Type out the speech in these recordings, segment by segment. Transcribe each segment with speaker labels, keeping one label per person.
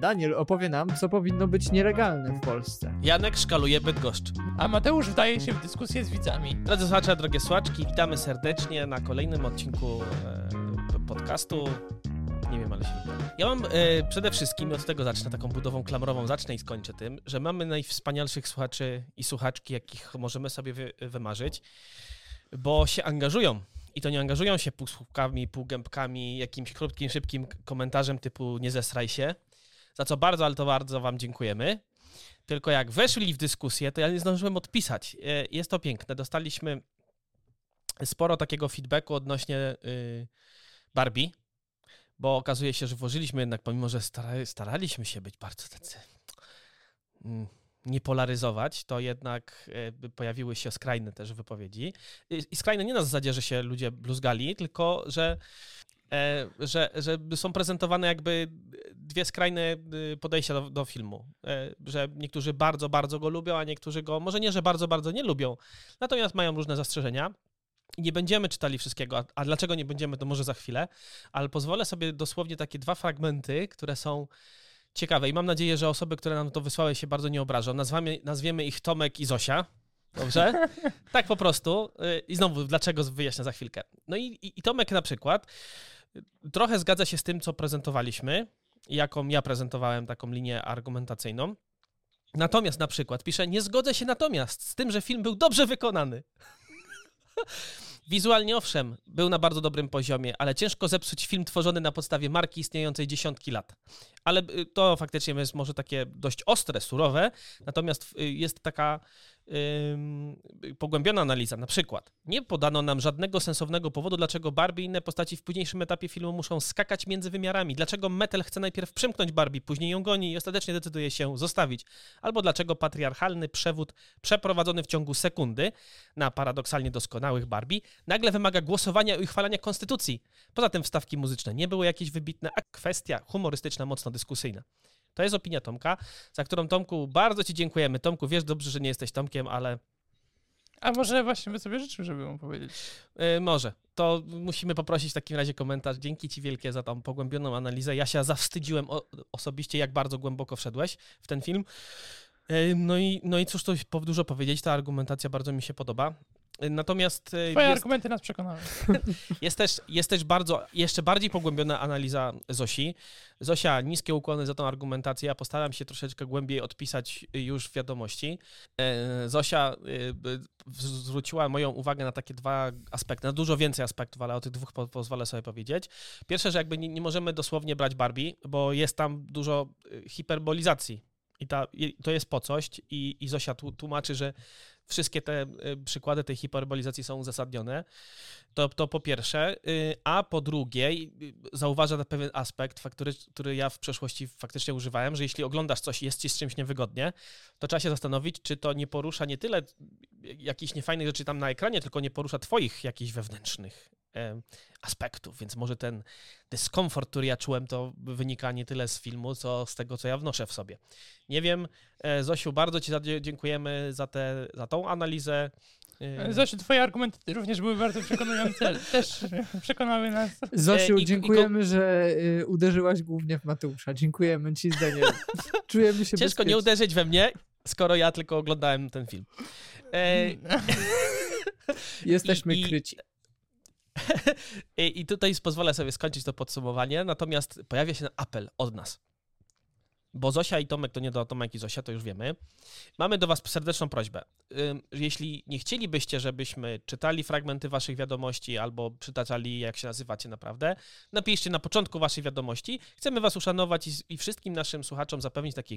Speaker 1: Daniel opowie nam, co powinno być nielegalne w Polsce.
Speaker 2: Janek szkaluje Bydgoszcz.
Speaker 3: A Mateusz wdaje się w dyskusję z widzami.
Speaker 2: Drodzy słuchacze, drogie słuchaczki, witamy serdecznie na kolejnym odcinku e, podcastu. Nie wiem, ale się. Ja mam e, przede wszystkim, od tego zacznę, taką budową klamrową, zacznę i skończę tym, że mamy najwspanialszych słuchaczy i słuchaczki, jakich możemy sobie wy, wymarzyć, bo się angażują. I to nie angażują się półsłówkami, półgębkami, jakimś krótkim, szybkim komentarzem typu nie zesraj się, za co bardzo, ale to bardzo wam dziękujemy. Tylko jak weszli w dyskusję, to ja nie zdążyłem odpisać. E, Jest to piękne. Dostaliśmy sporo takiego feedbacku odnośnie y, Barbie, bo okazuje się, że włożyliśmy jednak, pomimo że stara, staraliśmy się być bardzo tacy mm, nie polaryzować, to jednak e, pojawiły się skrajne też wypowiedzi. I, skrajne nie na zasadzie, że się ludzie bluzgali, tylko że że, że są prezentowane jakby dwie skrajne y, podejścia do, do filmu. E, Że niektórzy bardzo, bardzo go lubią, a niektórzy go może nie, że bardzo, bardzo nie lubią. Natomiast mają różne zastrzeżenia. Nie będziemy czytali wszystkiego, a, a dlaczego nie będziemy, to może za chwilę, ale pozwolę sobie dosłownie takie dwa fragmenty, które są ciekawe i mam nadzieję, że osoby, które nam to wysłały się bardzo nie obrażą. Nazwamy, nazwiemy ich Tomek i Zosia. Dobrze? tak po prostu. Y, I znowu, dlaczego wyjaśnię za chwilkę. No i, i, i Tomek na przykład trochę zgadza się z tym, co prezentowaliśmy, jaką ja prezentowałem taką linię argumentacyjną. Natomiast na przykład pisze, nie zgodzę się natomiast z tym, że film był dobrze wykonany. Wizualnie owszem, był na bardzo dobrym poziomie, ale ciężko zepsuć film tworzony na podstawie marki istniejącej dziesiątki lat. Ale y, to faktycznie jest może takie dość ostre, surowe, natomiast y, jest taka pogłębiona analiza. Na przykład, nie podano nam żadnego sensownego powodu, dlaczego Barbie i inne postaci w późniejszym etapie filmu muszą skakać między wymiarami. Dlaczego Metal chce najpierw przymknąć Barbie, później ją goni i ostatecznie decyduje się zostawić. Albo dlaczego patriarchalny przewód przeprowadzony w ciągu sekundy na paradoksalnie doskonałych Barbie nagle wymaga głosowania i uchwalania konstytucji. Poza tym wstawki muzyczne nie były jakieś wybitne, a kwestia humorystyczna mocno dyskusyjna. To jest opinia Tomka, za którą Tomku bardzo Ci dziękujemy. Tomku, wiesz dobrze, że nie jesteś Tomkiem, ale
Speaker 3: A może właśnie by sobie życzył, żeby mu powiedzieć.
Speaker 2: y, może. To musimy poprosić w takim razie komentarz. Dzięki Ci wielkie za tą pogłębioną analizę. Ja się zawstydziłem o, osobiście, jak bardzo głęboko wszedłeś w ten film. Y, No i, no i cóż tu dużo powiedzieć, ta argumentacja bardzo mi się podoba. Natomiast y,
Speaker 3: Twoje
Speaker 2: jest,
Speaker 3: argumenty nas przekonały.
Speaker 2: jest, też, jest też bardzo, jeszcze bardziej pogłębiona analiza Zosi. Zosia, niskie ukłony za tą argumentację. Ja postaram się troszeczkę głębiej odpisać już w wiadomości. E, Zosia y, by- zwróciła moją uwagę na takie dwa aspekty, na dużo więcej aspektów, ale o tych dwóch po, pozwolę sobie powiedzieć. Pierwsze, że jakby nie, nie możemy dosłownie brać Barbie, bo jest tam dużo hiperbolizacji. I ta, i to jest po coś i, i Zosia tłu- tłumaczy, że wszystkie te y, przykłady tej hiperbolizacji są uzasadnione. To, to po pierwsze. Y, A po drugie, y, zauważa na pewien aspekt, który, który ja w przeszłości faktycznie używałem, że jeśli oglądasz coś i jest ci z czymś niewygodnie, to trzeba się zastanowić, czy to nie porusza nie tyle jakichś niefajnych rzeczy tam na ekranie, tylko nie porusza twoich jakichś wewnętrznych aspektów, więc może ten dyskomfort, który ja czułem, to wynika nie tyle z filmu, co z tego, co ja wnoszę w sobie. Nie wiem, e, Zosiu, bardzo Ci dziękujemy za, te, za tą analizę. E,
Speaker 3: Zosiu, twoje argumenty również były bardzo przekonujące. Też przekonały nas.
Speaker 1: Zosiu,
Speaker 2: i- i-
Speaker 1: dziękujemy, że uderzyłaś głównie w Mateusza. Dziękujemy Ci, Daniel. Czujemy się
Speaker 2: Ciężko nie uderzyć we mnie, skoro ja tylko oglądałem ten film. E,
Speaker 1: Jesteśmy
Speaker 2: i- i-
Speaker 1: kryci.
Speaker 2: I, tutaj pozwolę sobie skończyć to podsumowanie, natomiast pojawia się apel od nas. Bo Zosia i Tomek to nie do Tomek i Zosia, to już wiemy. Mamy do Was serdeczną prośbę. Jeśli nie chcielibyście, żebyśmy czytali fragmenty Waszych wiadomości albo przytaczali, jak się nazywacie naprawdę, napiszcie na początku Waszej wiadomości. Chcemy Was uszanować i, wszystkim naszym słuchaczom zapewnić taki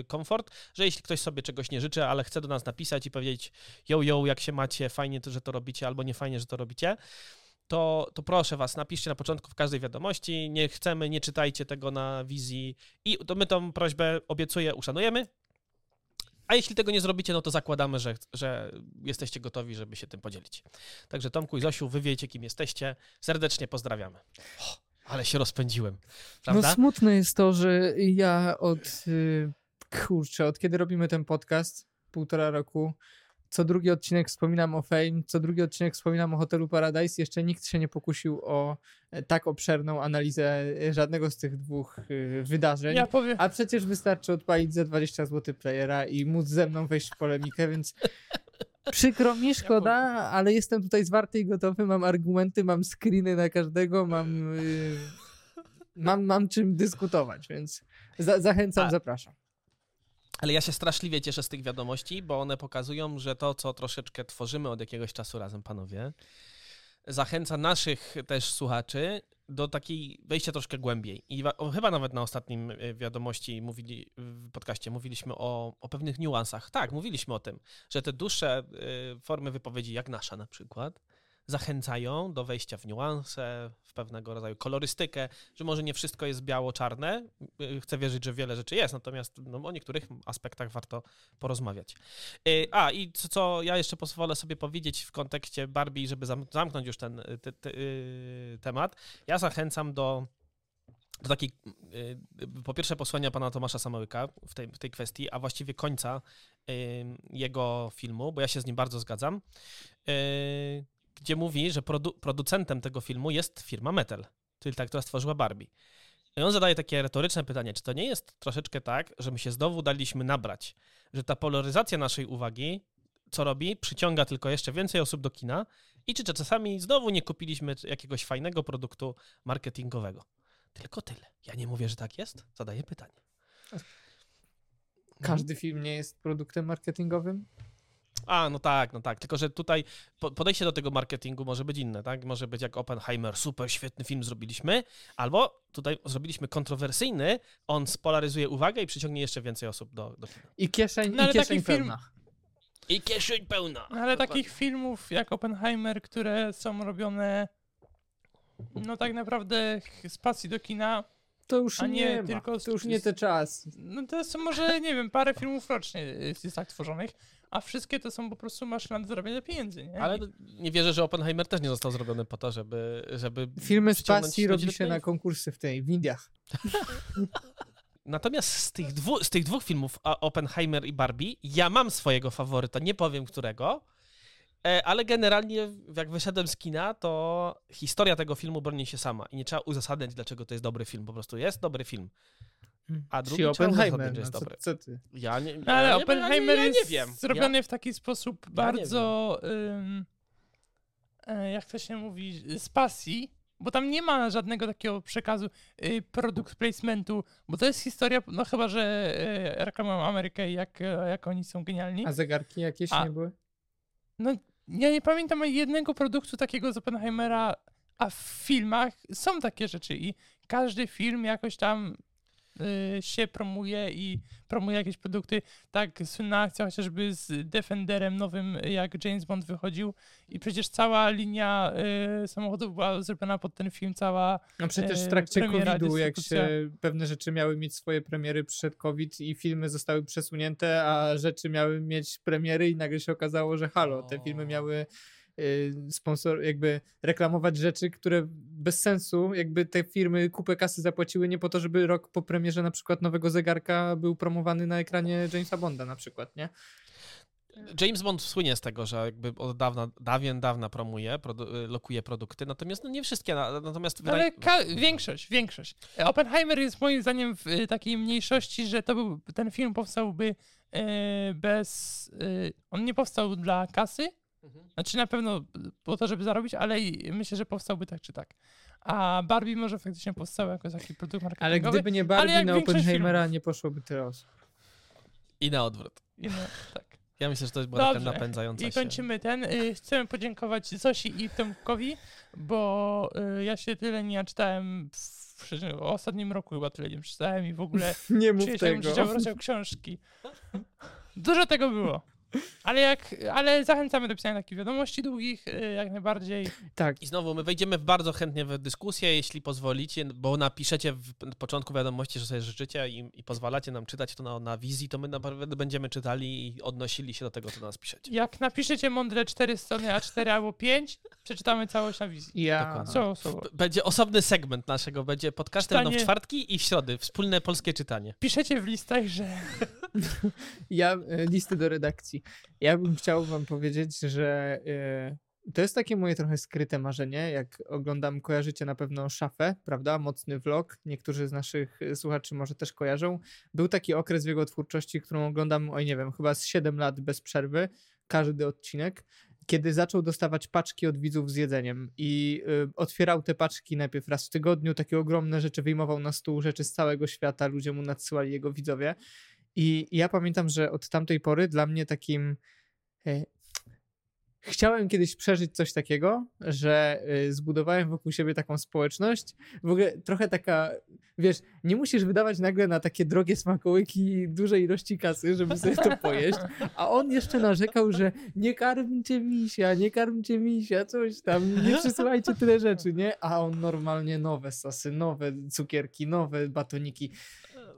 Speaker 2: y, komfort, że jeśli ktoś sobie czegoś nie życzy, ale chce do nas napisać i powiedzieć: Yo, yo, jak się macie, fajnie, że to robicie, albo nie fajnie, że to robicie, to, to proszę was, napiszcie na początku w każdej wiadomości. Nie chcemy, nie czytajcie tego na wizji. I to my tą prośbę obiecuję, uszanujemy. A jeśli tego nie zrobicie, no to zakładamy, że, że jesteście gotowi, żeby się tym podzielić. Także Tomku i Zosiu, wy wiecie, kim jesteście. Serdecznie pozdrawiamy. Ale się rozpędziłem, prawda?
Speaker 1: No smutne jest to, że ja od y, kurczę, od kiedy robimy ten podcast, półtora roku, co drugi odcinek wspominam o Fame, co drugi odcinek wspominam o Hotelu Paradise. Jeszcze nikt się nie pokusił o e, tak obszerną analizę e, żadnego z tych dwóch e, wydarzeń.
Speaker 3: Ja powiem,
Speaker 1: A przecież wystarczy odpalić za 20 zł playera i móc ze mną wejść w polemikę, więc przykro mi, szkoda, ale jestem tutaj zwarty i gotowy, mam argumenty, mam screeny na każdego, mam, mam, mam czym dyskutować, więc za, zachęcam,
Speaker 2: A-
Speaker 1: zapraszam.
Speaker 2: Ale ja się straszliwie cieszę z tych wiadomości, bo one pokazują, że to, co troszeczkę tworzymy od jakiegoś czasu razem, panowie, zachęca naszych też słuchaczy do takiej wejścia troszkę głębiej. I chyba nawet na ostatnim e, wiadomości mówili, w podcaście mówiliśmy o, o pewnych niuansach. Tak, mówiliśmy o tym, że te dłuższe e, formy wypowiedzi, jak nasza na przykład, zachęcają do wejścia w niuanse, w pewnego rodzaju kolorystykę, że może nie wszystko jest biało-czarne. Y, Chcę wierzyć, że wiele rzeczy jest, natomiast no, o niektórych aspektach warto porozmawiać. Y, A, i co, co ja jeszcze pozwolę sobie powiedzieć w kontekście Barbie, żeby zam- zamknąć już ten y, te, te, temat, ja zachęcam do takiej, po pierwsze, posłania pana Tomasza Samołyka w tej, w tej kwestii, a właściwie końca jego filmu, bo ja się z nim bardzo zgadzam, gdzie mówi, że produ producentem tego filmu jest firma Metal, czyli ta, która stworzyła Barbie. I on zadaje takie retoryczne pytanie, czy to nie jest troszeczkę tak, że my się znowu daliśmy nabrać, że ta polaryzacja naszej uwagi, co robi, przyciąga tylko jeszcze więcej osób do kina i czy czasami znowu nie kupiliśmy jakiegoś fajnego produktu marketingowego. Tylko tyle. Ja nie mówię, że tak jest. Zadaję pytanie.
Speaker 1: Każdy film nie jest produktem marketingowym?
Speaker 2: A, no tak, no tak. Tylko, że tutaj po- podejście do tego marketingu może być inne, tak? Może być jak Oppenheimer, super, świetny film zrobiliśmy, albo tutaj zrobiliśmy kontrowersyjny, on spolaryzuje uwagę i przyciągnie jeszcze więcej osób do, do kina.
Speaker 1: I kieszeń,
Speaker 3: No ale
Speaker 1: i kieszeń
Speaker 3: taki film-
Speaker 1: pełna.
Speaker 2: I kieszeń pełna.
Speaker 3: No, ale takich filmów jak Oppenheimer, które są robione no tak naprawdę z pasji do kina,
Speaker 1: To już
Speaker 3: A
Speaker 1: nie,
Speaker 3: nie
Speaker 1: ma.
Speaker 3: tylko z-
Speaker 1: To już nie ten czas.
Speaker 3: no to są może, nie wiem, parę filmów rocznie jest, jest tak tworzonych, a wszystkie to są po prostu maszyna do zarabiania pieniędzy, nie?
Speaker 2: Ale nie wierzę, że Oppenheimer też nie został zrobiony po to, żeby... żeby
Speaker 1: Filmy z pasji robi się na konkursy w tej, w Indiach.
Speaker 2: Natomiast z tych, dwu, z tych dwóch filmów, Oppenheimer i Barbie, ja mam swojego faworyta, nie powiem którego, e, ale generalnie jak wyszedłem z kina, to historia tego filmu broni się sama i nie trzeba uzasadniać, dlaczego to jest dobry film, po prostu jest dobry film. A drugi
Speaker 1: Czyli Oppenheimer, no
Speaker 2: jest
Speaker 1: co,
Speaker 2: dobry.
Speaker 1: co ty?
Speaker 2: Ja nie,
Speaker 3: No ale
Speaker 2: ja nie-
Speaker 3: Oppenheimer
Speaker 2: ja nie, ja
Speaker 3: jest
Speaker 2: nie wiem.
Speaker 3: zrobiony w taki sposób bardzo, ym, e, jak to się mówi, z pasji, bo tam nie ma żadnego takiego przekazu y, product placementu, bo to jest historia, no chyba, że y, reklamują Amerykę i jak, e, jak oni są genialni.
Speaker 1: A zegarki jakieś
Speaker 3: A.
Speaker 1: nie były?
Speaker 3: No, ja nie pamiętam jednego produktu takiego z Oppenheimera, a w filmach są takie rzeczy i każdy film jakoś tam się promuje i promuje jakieś produkty. Tak, słynna akcja chociażby z Defenderem nowym, jak James Bond wychodził i przecież cała linia y, samochodów była zrobiona pod ten film, cała
Speaker 1: No przecież w
Speaker 3: e,
Speaker 1: trakcie
Speaker 3: premiera,
Speaker 1: COVID-u, jak się pewne rzeczy miały mieć swoje premiery, przyszedł COVID i filmy zostały przesunięte, a rzeczy miały mieć premiery i nagle się okazało, że halo, te filmy
Speaker 2: O.
Speaker 1: miały y, sponsor, jakby reklamować rzeczy, które bez sensu, jakby te firmy kupę kasy zapłaciły nie po to, żeby rok po premierze na przykład nowego zegarka był promowany na ekranie Jamesa Bonda na przykład, nie?
Speaker 2: James Bond słynie z tego, że jakby od dawna, dawien dawna promuje, produ- lokuje produkty, natomiast no nie wszystkie, na- natomiast
Speaker 3: No ale większość, większość. Oppenheimer jest moim zdaniem w y, takiej mniejszości, że to był, ten film powstałby y, bez... y, on nie powstał dla kasy. Znaczy na pewno po to, żeby zarobić, ale myślę, że powstałby tak czy tak. A Barbie może faktycznie powstał jako taki produkt
Speaker 1: Ale
Speaker 3: marketingowy.
Speaker 1: gdyby nie Barbie, na Oppenheimera
Speaker 3: filmów.
Speaker 1: nie poszłoby tyle osób.
Speaker 2: I na odwrót.
Speaker 3: I no, tak.
Speaker 2: Ja myślę, że to była taka
Speaker 3: Dobrze.
Speaker 2: napędzająca
Speaker 3: I
Speaker 2: się...
Speaker 3: kończymy ten. Y, chcemy podziękować Zosi i Tomkowi, bo y, ja się tyle nie czytałem w, ostatnim roku chyba tyle nie przeczytałem i w ogóle
Speaker 1: Nie mów tego.
Speaker 3: siedział, rozdział książki. Dużo tego było. Ale, jak, ale zachęcamy do pisania takich wiadomości długich, y, jak najbardziej.
Speaker 1: Tak,
Speaker 2: I znowu, my wejdziemy w bardzo chętnie w dyskusję, jeśli pozwolicie, bo napiszecie w początku wiadomości, że sobie życzycie i, i pozwalacie nam czytać to na, na wizji, to my naprawdę będziemy czytali i odnosili się do tego, co do nas piszecie.
Speaker 3: Jak napiszecie mądre 4 strony A4 albo 5, przeczytamy całość na wizji.
Speaker 1: ja...
Speaker 2: B- Będzie osobny segment naszego, będzie podcasty będą w
Speaker 3: Czytanie-
Speaker 2: czwartki i w środy, wspólne polskie czytanie.
Speaker 3: Piszecie w listach, że
Speaker 1: Ja, e, listy do redakcji. Ja bym chciał wam powiedzieć, że e, to jest takie moje trochę skryte marzenie, jak oglądam, kojarzycie na pewno Szafę, prawda? Mocny vlog. Niektórzy z naszych e, słuchaczy może też kojarzą. Był taki okres w jego twórczości, którą oglądam, oj nie wiem, chyba z 7 lat bez przerwy, każdy odcinek kiedy zaczął dostawać paczki od widzów z jedzeniem i y, otwierał te paczki najpierw raz w tygodniu, takie ogromne rzeczy wyjmował na stół, rzeczy z całego świata, ludzie mu nadsyłali jego widzowie. I ja pamiętam, że od tamtej pory dla mnie takim. E, chciałem kiedyś przeżyć coś takiego, że e, zbudowałem wokół siebie taką społeczność. W ogóle trochę taka, wiesz, nie musisz wydawać nagle na takie drogie smakołyki dużej ilości kasy, żeby sobie to pojeść. A on jeszcze narzekał, że nie karmcie misia, nie karmcie misia, coś tam, nie przysyłajcie tyle rzeczy, nie? A on normalnie nowe sosy, nowe cukierki, nowe batoniki.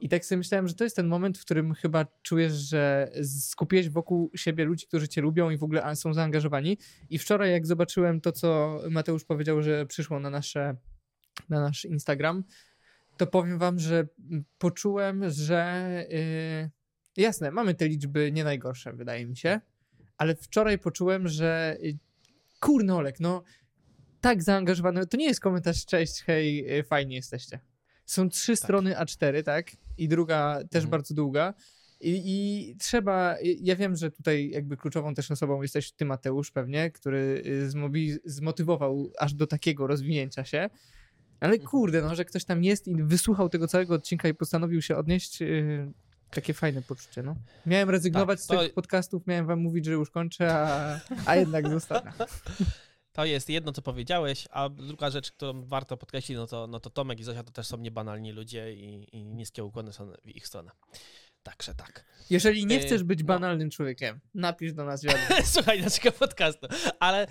Speaker 1: I tak sobie myślałem, że to jest ten moment, w którym chyba czujesz, że skupiłeś wokół siebie ludzi, którzy cię lubią i w ogóle są zaangażowani. I wczoraj, jak zobaczyłem to, co Mateusz powiedział, że przyszło na, nasze, na nasz Instagram, to powiem wam, że poczułem, że yy, jasne, mamy te liczby nie najgorsze, wydaje mi się, ale wczoraj poczułem, że yy, kurno Olek, no tak zaangażowany, to nie jest komentarz, cześć, hej, yy, fajnie jesteście. Są trzy tak. strony A4, tak? I druga też mhm. bardzo długa. I, I, trzeba, ja wiem, że tutaj jakby kluczową też osobą jesteś ty, Mateusz, pewnie, który y, zmotywował aż do takiego rozwinięcia się. Ale mhm. kurde, no, że ktoś tam jest i wysłuchał tego całego odcinka i postanowił się odnieść, yy, takie fajne poczucie, no. Miałem rezygnować tak, to... z tych podcastów, miałem wam mówić, że już kończę, a, a jednak zostanę.
Speaker 2: To jest jedno, co powiedziałeś, a druga rzecz, którą warto podkreślić, no to, no to Tomek i Zosia to też są niebanalni ludzie i, i niskie ukłony są w ich stronę. Także tak.
Speaker 1: Jeżeli nie y, chcesz być no. banalnym człowiekiem, napisz do nas wiadomość.
Speaker 2: Słuchaj naszego podcastu. Ale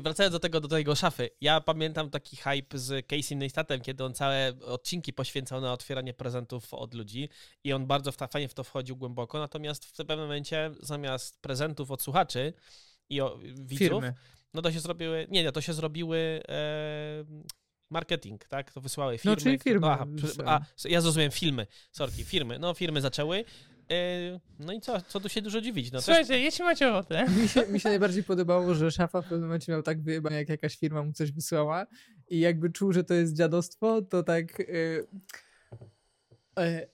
Speaker 2: wracając do tego, do tego szafy. Ja pamiętam taki hype z Casey Neistatem, kiedy on całe odcinki poświęcał na otwieranie prezentów od ludzi i on bardzo fajnie w to wchodził głęboko, natomiast w pewnym momencie zamiast prezentów od słuchaczy i o, widzów, Firmy no to się zrobiły, nie, nie, to się zrobiły e, marketing, tak? To wysłały firmy.
Speaker 1: No, czyli firmy. No,
Speaker 2: aha, a, ja zrozumiałem filmy, sorki, firmy. No, firmy zaczęły. E, no i co, co tu się dużo dziwić? No,
Speaker 3: Słuchajcie, też... jeśli macie ochotę.
Speaker 1: Mi się, mi się najbardziej podobało, że szafa w pewnym momencie miał tak wyjebane, jak jakaś firma mu coś wysłała i jakby czuł, że to jest dziadostwo, to tak... E,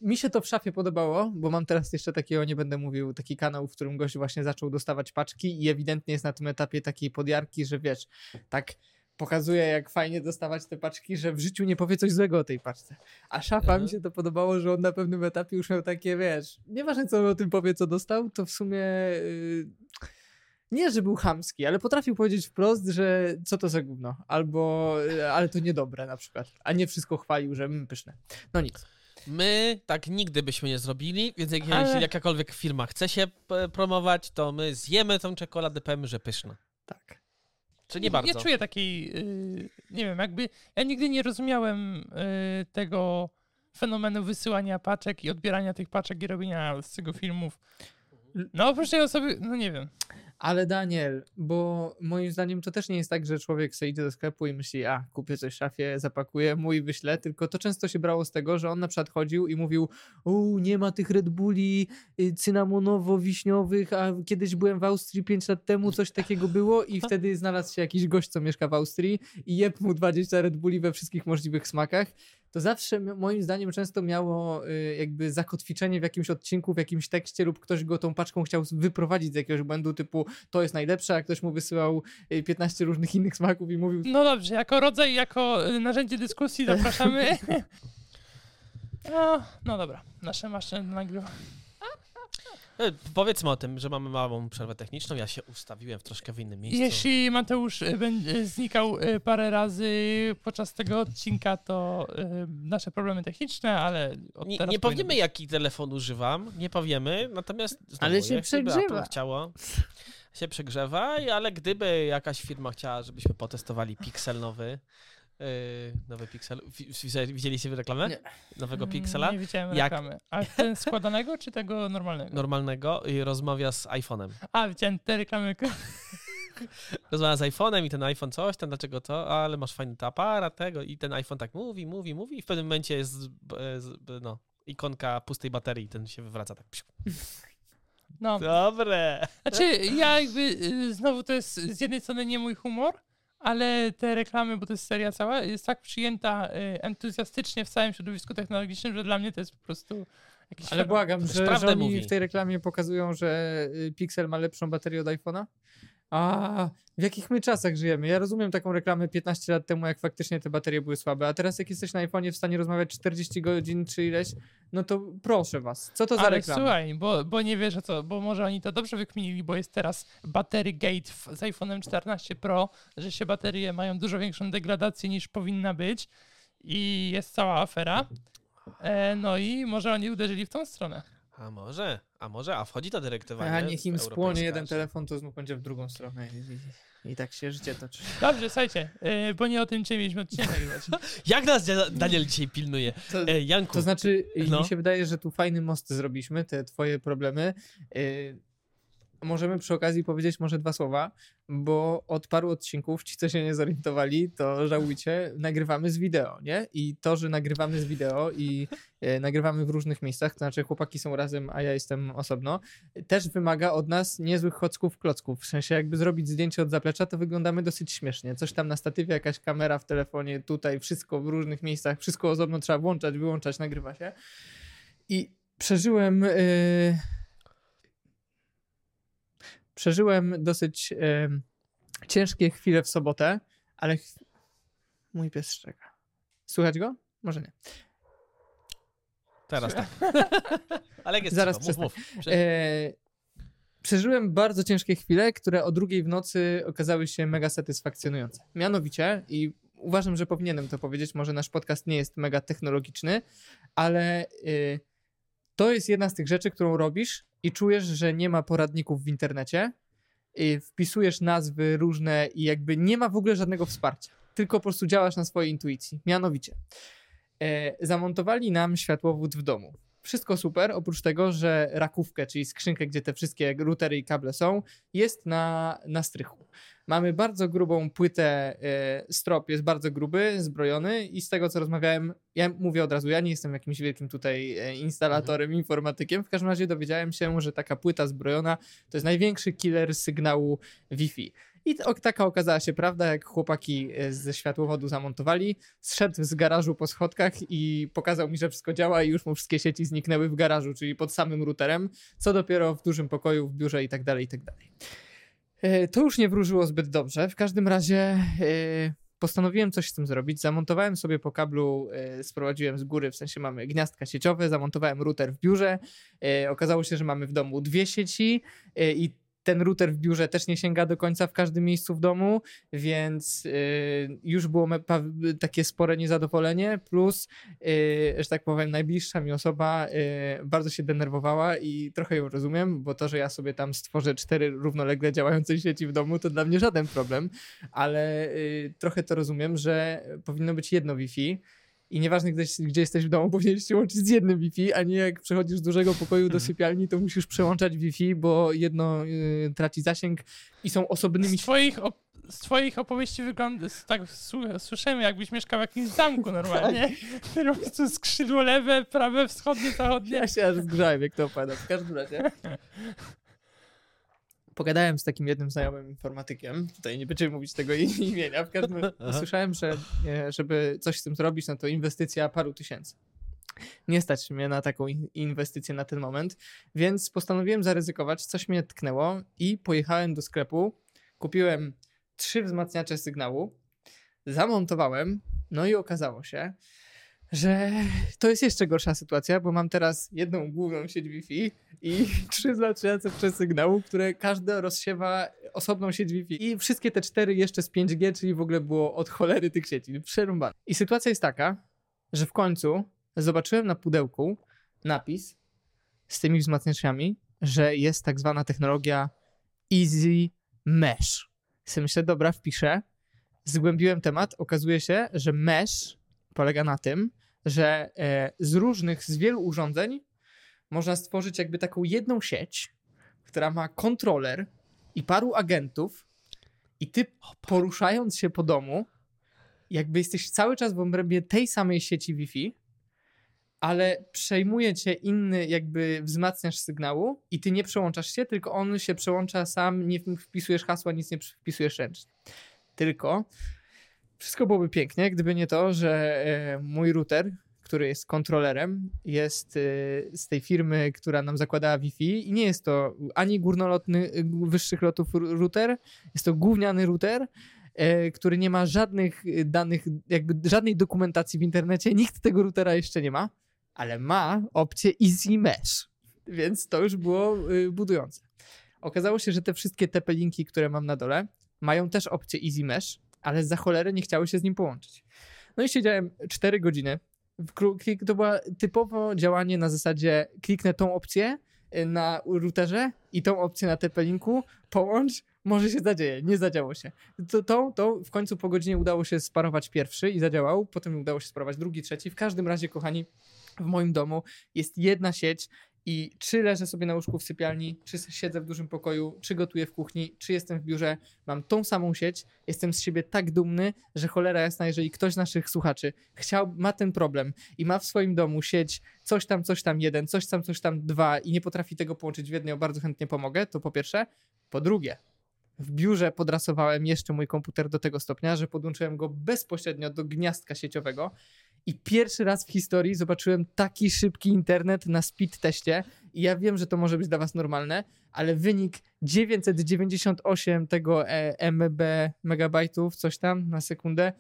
Speaker 1: mi się to w szafie podobało, bo mam teraz jeszcze takiego, nie będę mówił, taki kanał, w którym gość właśnie zaczął dostawać paczki i ewidentnie jest na tym etapie takiej podjarki, że wiesz, tak pokazuje, jak fajnie dostawać te paczki, że w życiu nie powie coś złego o tej paczce. A szafa mi mhm. się to podobało, że on na pewnym etapie już miał takie, wiesz, nieważne co on o tym powie, co dostał, to w sumie yy, nie, że był chamski, ale potrafił powiedzieć wprost, że co to za gówno, albo, yy, ale to niedobre na przykład, a nie wszystko chwalił, że mm, pyszne. No nic.
Speaker 2: My tak nigdy byśmy nie zrobili, więc jak, Ale... jeśli jakakolwiek firma chce się promować, to my zjemy tą czekoladę, powiemy, że pyszna.
Speaker 1: Tak.
Speaker 2: Czy nie bardzo?
Speaker 3: Ja czuję takiej, yy, nie wiem, jakby, ja nigdy nie rozumiałem yy, tego fenomenu wysyłania paczek i odbierania tych paczek i robienia z tego filmów. No oprócz tej osoby, no nie wiem.
Speaker 1: Ale Daniel, bo moim zdaniem to też nie jest tak, że człowiek sobie idzie do sklepu i myśli, a kupię coś w szafie, zapakuję, mój wyślę, tylko to często się brało z tego, że on na przykład chodził i mówił, u nie ma tych Red Bulli y, cynamonowo-wiśniowych, a kiedyś byłem w Austrii 5 lat temu, coś takiego było i wtedy znalazł się jakiś gość, co mieszka w Austrii i jeb mu 20 Red Bulli we wszystkich możliwych smakach to zawsze moim zdaniem często miało y, jakby zakotwiczenie w jakimś odcinku, w jakimś tekście lub ktoś go tą paczką chciał wyprowadzić z jakiegoś błędu typu to jest najlepsze, a ktoś mu wysyłał 15 y, różnych innych smaków i mówił...
Speaker 3: No dobrze, jako rodzaj, jako y, narzędzie dyskusji zapraszamy. no, no dobra, nasze maszyny nagrywa.
Speaker 2: E, powiedzmy o tym, że mamy małą przerwę techniczną. Ja się ustawiłem w troszkę w innym miejscu.
Speaker 3: Jeśli Mateusz e, będzie znikał e, parę razy podczas tego odcinka, to nasze problemy techniczne, ale.
Speaker 2: nie, nie powiemy, być. jaki telefon używam, nie powiemy, natomiast.
Speaker 1: Znowu, ale się przegrzewa.
Speaker 2: chciało, się przegrzewa, ale gdyby jakaś firma chciała, żebyśmy potestowali Pixel nowy, nowy Pixel. Widzieliście reklamę? Nie. Nowego mm, Pixela?
Speaker 3: Nie widziałem Jak... reklamy. A ten składanego czy tego normalnego?
Speaker 2: Normalnego i rozmawia z iPhone'em.
Speaker 3: A, widziałem te reklamy.
Speaker 2: Rozmawia z iPhone'em i ten iPhone coś tam, dlaczego to, ale masz fajny aparat tego i ten iPhone tak mówi, mówi, mówi i w pewnym momencie jest, no, ikonka pustej baterii, ten się wywraca tak.
Speaker 3: No,
Speaker 2: Dobre.
Speaker 3: znaczy ja jakby y, znowu to jest z jednej strony nie mój humor, ale te reklamy, bo to jest seria cała, jest tak przyjęta y, entuzjastycznie w całym środowisku technologicznym, że dla mnie to jest po prostu jakiś
Speaker 1: Ale błagam, że, że oni
Speaker 2: mówi.
Speaker 1: w tej reklamie pokazują, że y, Pixel ma lepszą baterię od iPhone'a? A w jakich my czasach żyjemy? Ja rozumiem taką reklamę 15 lat temu, jak faktycznie te baterie były słabe, a teraz jak jesteś na iPhone'ie w stanie rozmawiać 40 godzin czy ileś, no to proszę was, co to za
Speaker 3: Ale
Speaker 1: reklama?
Speaker 3: słuchaj, bo, bo nie wiesz co, bo może oni to dobrze wykminili, bo jest teraz battery gate w, z iPhone'em 14 Pro, że się baterie mają dużo większą degradację niż powinna być i jest cała afera. E, no i może oni uderzyli w tą stronę.
Speaker 2: A może, a może, a wchodzi ta dyrektywa,
Speaker 1: A
Speaker 2: nie?
Speaker 1: niech im spłonie jeden telefon, to znów będzie w drugą stronę i, i, i tak się życie toczy.
Speaker 3: Dobrze, słuchajcie, e, bo nie o tym dzisiaj mieliśmy odcinek.
Speaker 2: Jak nas Daniel dzisiaj pilnuje?
Speaker 1: To,
Speaker 2: E, Janku,
Speaker 1: to znaczy,
Speaker 2: No.
Speaker 1: mi się wydaje, że tu fajny most zrobiliśmy, te twoje problemy. Y, możemy przy okazji powiedzieć może dwa słowa, bo od paru odcinków, ci co się nie zorientowali, to żałujcie, nagrywamy z wideo, nie? I to, że nagrywamy z wideo i e, nagrywamy w różnych miejscach, to znaczy chłopaki są razem, a ja jestem osobno, też wymaga od nas niezłych chocków klocków. W sensie jakby zrobić zdjęcie od zaplecza, to wyglądamy dosyć śmiesznie. Coś tam na statywie, jakaś kamera w telefonie, tutaj wszystko w różnych miejscach, wszystko osobno trzeba włączać, wyłączać, nagrywa się. I przeżyłem... y, przeżyłem dosyć ciężkie chwile w sobotę, ale ch- mój pies szczeka. Słychać go? Może nie.
Speaker 2: teraz tak. Ale jest
Speaker 1: Zaraz
Speaker 2: cicho, mów, mów. Prze-
Speaker 1: E, przeżyłem bardzo ciężkie chwile, które o drugiej w nocy okazały się mega satysfakcjonujące. Mianowicie, i uważam, że powinienem to powiedzieć, może nasz podcast nie jest mega technologiczny, ale y, to jest jedna z tych rzeczy, którą robisz i czujesz, że nie ma poradników w internecie. Wpisujesz nazwy różne i jakby nie ma w ogóle żadnego wsparcia. Tylko po prostu działasz na swojej intuicji. Mianowicie, e, zamontowali nam światłowód w domu. Wszystko super, oprócz tego, że rakówkę, czyli skrzynkę, gdzie te wszystkie routery i kable są, jest na, na strychu. Mamy bardzo grubą płytę, e, strop jest bardzo gruby, zbrojony i z tego, co rozmawiałem, ja mówię od razu, ja nie jestem jakimś wielkim tutaj e, instalatorem, informatykiem, w każdym razie dowiedziałem się, że taka płyta zbrojona to jest największy killer sygnału Wi-Fi. I taka okazała się prawda, jak chłopaki e, ze światłowodu zamontowali. Zszedł z garażu po schodkach i pokazał mi, że wszystko działa i już mu wszystkie sieci zniknęły w garażu, czyli pod samym routerem, co dopiero w dużym pokoju, w biurze i tak dalej, i tak dalej. E, To już nie wróżyło zbyt dobrze. W każdym razie e, postanowiłem coś z tym zrobić. Zamontowałem sobie po kablu, sprowadziłem z góry, w sensie mamy gniazdka sieciowe, zamontowałem router w biurze. Okazało się, że mamy w domu dwie sieci i ten router w biurze też nie sięga do końca w każdym miejscu w domu, więc y, już było takie spore niezadowolenie, plus, y, że tak powiem, najbliższa mi osoba y, bardzo się denerwowała i trochę ją rozumiem, bo to, że ja sobie tam stworzę cztery równolegle działające sieci w domu, to dla mnie żaden problem, ale y, trochę to rozumiem, że powinno być jedno Wi-Fi, i nieważne, gdzie, gdzie jesteś w domu, powinieneś się łączyć z jednym Wi-Fi, a nie jak przechodzisz z dużego pokoju do
Speaker 2: Mhm.
Speaker 1: sypialni, to musisz przełączać Wi-Fi, bo jedno y, traci zasięg i są osobnymi
Speaker 3: Z twoich, op- z twoich opowieści wygląda, tak słyszymy, jakbyś mieszkał w jakimś zamku normalnie. Po prostu skrzydło lewe, prawe, wschodnie, zachodnie.
Speaker 1: Ja się aż zgrzałem, jak to opowiadam. W każdym razie. Pogadałem z takim jednym znajomym informatykiem. Tutaj nie będziemy mówić tego imienia. W każdym słyszałem, że e, żeby coś z tym zrobić, no to inwestycja paru tysięcy. Nie stać mnie na taką in- inwestycję na ten moment, więc postanowiłem zaryzykować. Coś mnie tknęło i pojechałem do sklepu. Kupiłem trzy wzmacniacze sygnału, zamontowałem, no i okazało się, że to jest jeszcze gorsza sytuacja, bo mam teraz jedną główną sieć Wi-Fi i trzy wzmacniające przesygnału, które każde rozsiewa osobną sieć Wi-Fi. I wszystkie te cztery jeszcze z 5G, czyli w ogóle było od cholery tych sieci. Przerąbane. I sytuacja jest taka, że w końcu zobaczyłem na pudełku napis z tymi wzmacniaczami, że jest tak zwana technologia Easy Mesh. Sobie myślę, dobra, wpiszę. Zgłębiłem temat. Okazuje się, że mesh polega na tym, że e, z różnych, z wielu urządzeń można stworzyć jakby taką jedną sieć, która ma kontroler i paru agentów i ty poruszając się po domu, jakby jesteś cały czas w obrębie tej samej sieci Wi-Fi, ale przejmuje cię inny jakby wzmacniacz sygnału i ty nie przełączasz się, tylko on się przełącza sam, nie wpisujesz hasła, nic nie wpisujesz ręcznie. Tylko wszystko byłoby pięknie, gdyby nie to, że e, mój router, który jest kontrolerem, jest e, z tej firmy, która nam zakładała Wi-Fi i nie jest to ani górnolotny, e, wyższych lotów router, jest to gówniany router, który nie ma żadnych danych, jakby żadnej dokumentacji w internecie. Nikt tego routera jeszcze nie ma, ale ma opcję Easy Mesh, więc to już było budujące. Okazało się, że te wszystkie TP-linki, które mam na dole, mają też opcję Easy Mesh, ale za cholerę nie chciały się z nim połączyć. No i siedziałem 4 godziny. To było typowo działanie na zasadzie kliknę tą opcję y, na routerze i tą opcję na TP-linku, połącz, może się zadzieje. Nie zadziało się. To, to, to w końcu po godzinie udało się sparować pierwszy i zadziałał, potem udało się sparować drugi, trzeci. W każdym razie, kochani, w moim domu jest jedna sieć i czy leżę sobie na łóżku w sypialni, czy siedzę w dużym pokoju, czy gotuję w kuchni, czy jestem w biurze, mam tą samą sieć. Jestem z siebie tak dumny, że cholera jasna, jeżeli ktoś z naszych słuchaczy chciał, ma ten problem i ma w swoim domu sieć coś tam, coś tam jeden, coś tam, coś tam dwa i nie potrafi tego połączyć w jednej, bardzo chętnie pomogę, to po pierwsze. Po drugie, w biurze podrasowałem jeszcze mój komputer do tego stopnia, że podłączyłem go bezpośrednio do gniazdka sieciowego i pierwszy raz w historii zobaczyłem taki szybki internet na speed teście. I ja wiem, że to może być dla was normalne, ale wynik 998 tego e, MB megabajtów, coś tam na sekundę,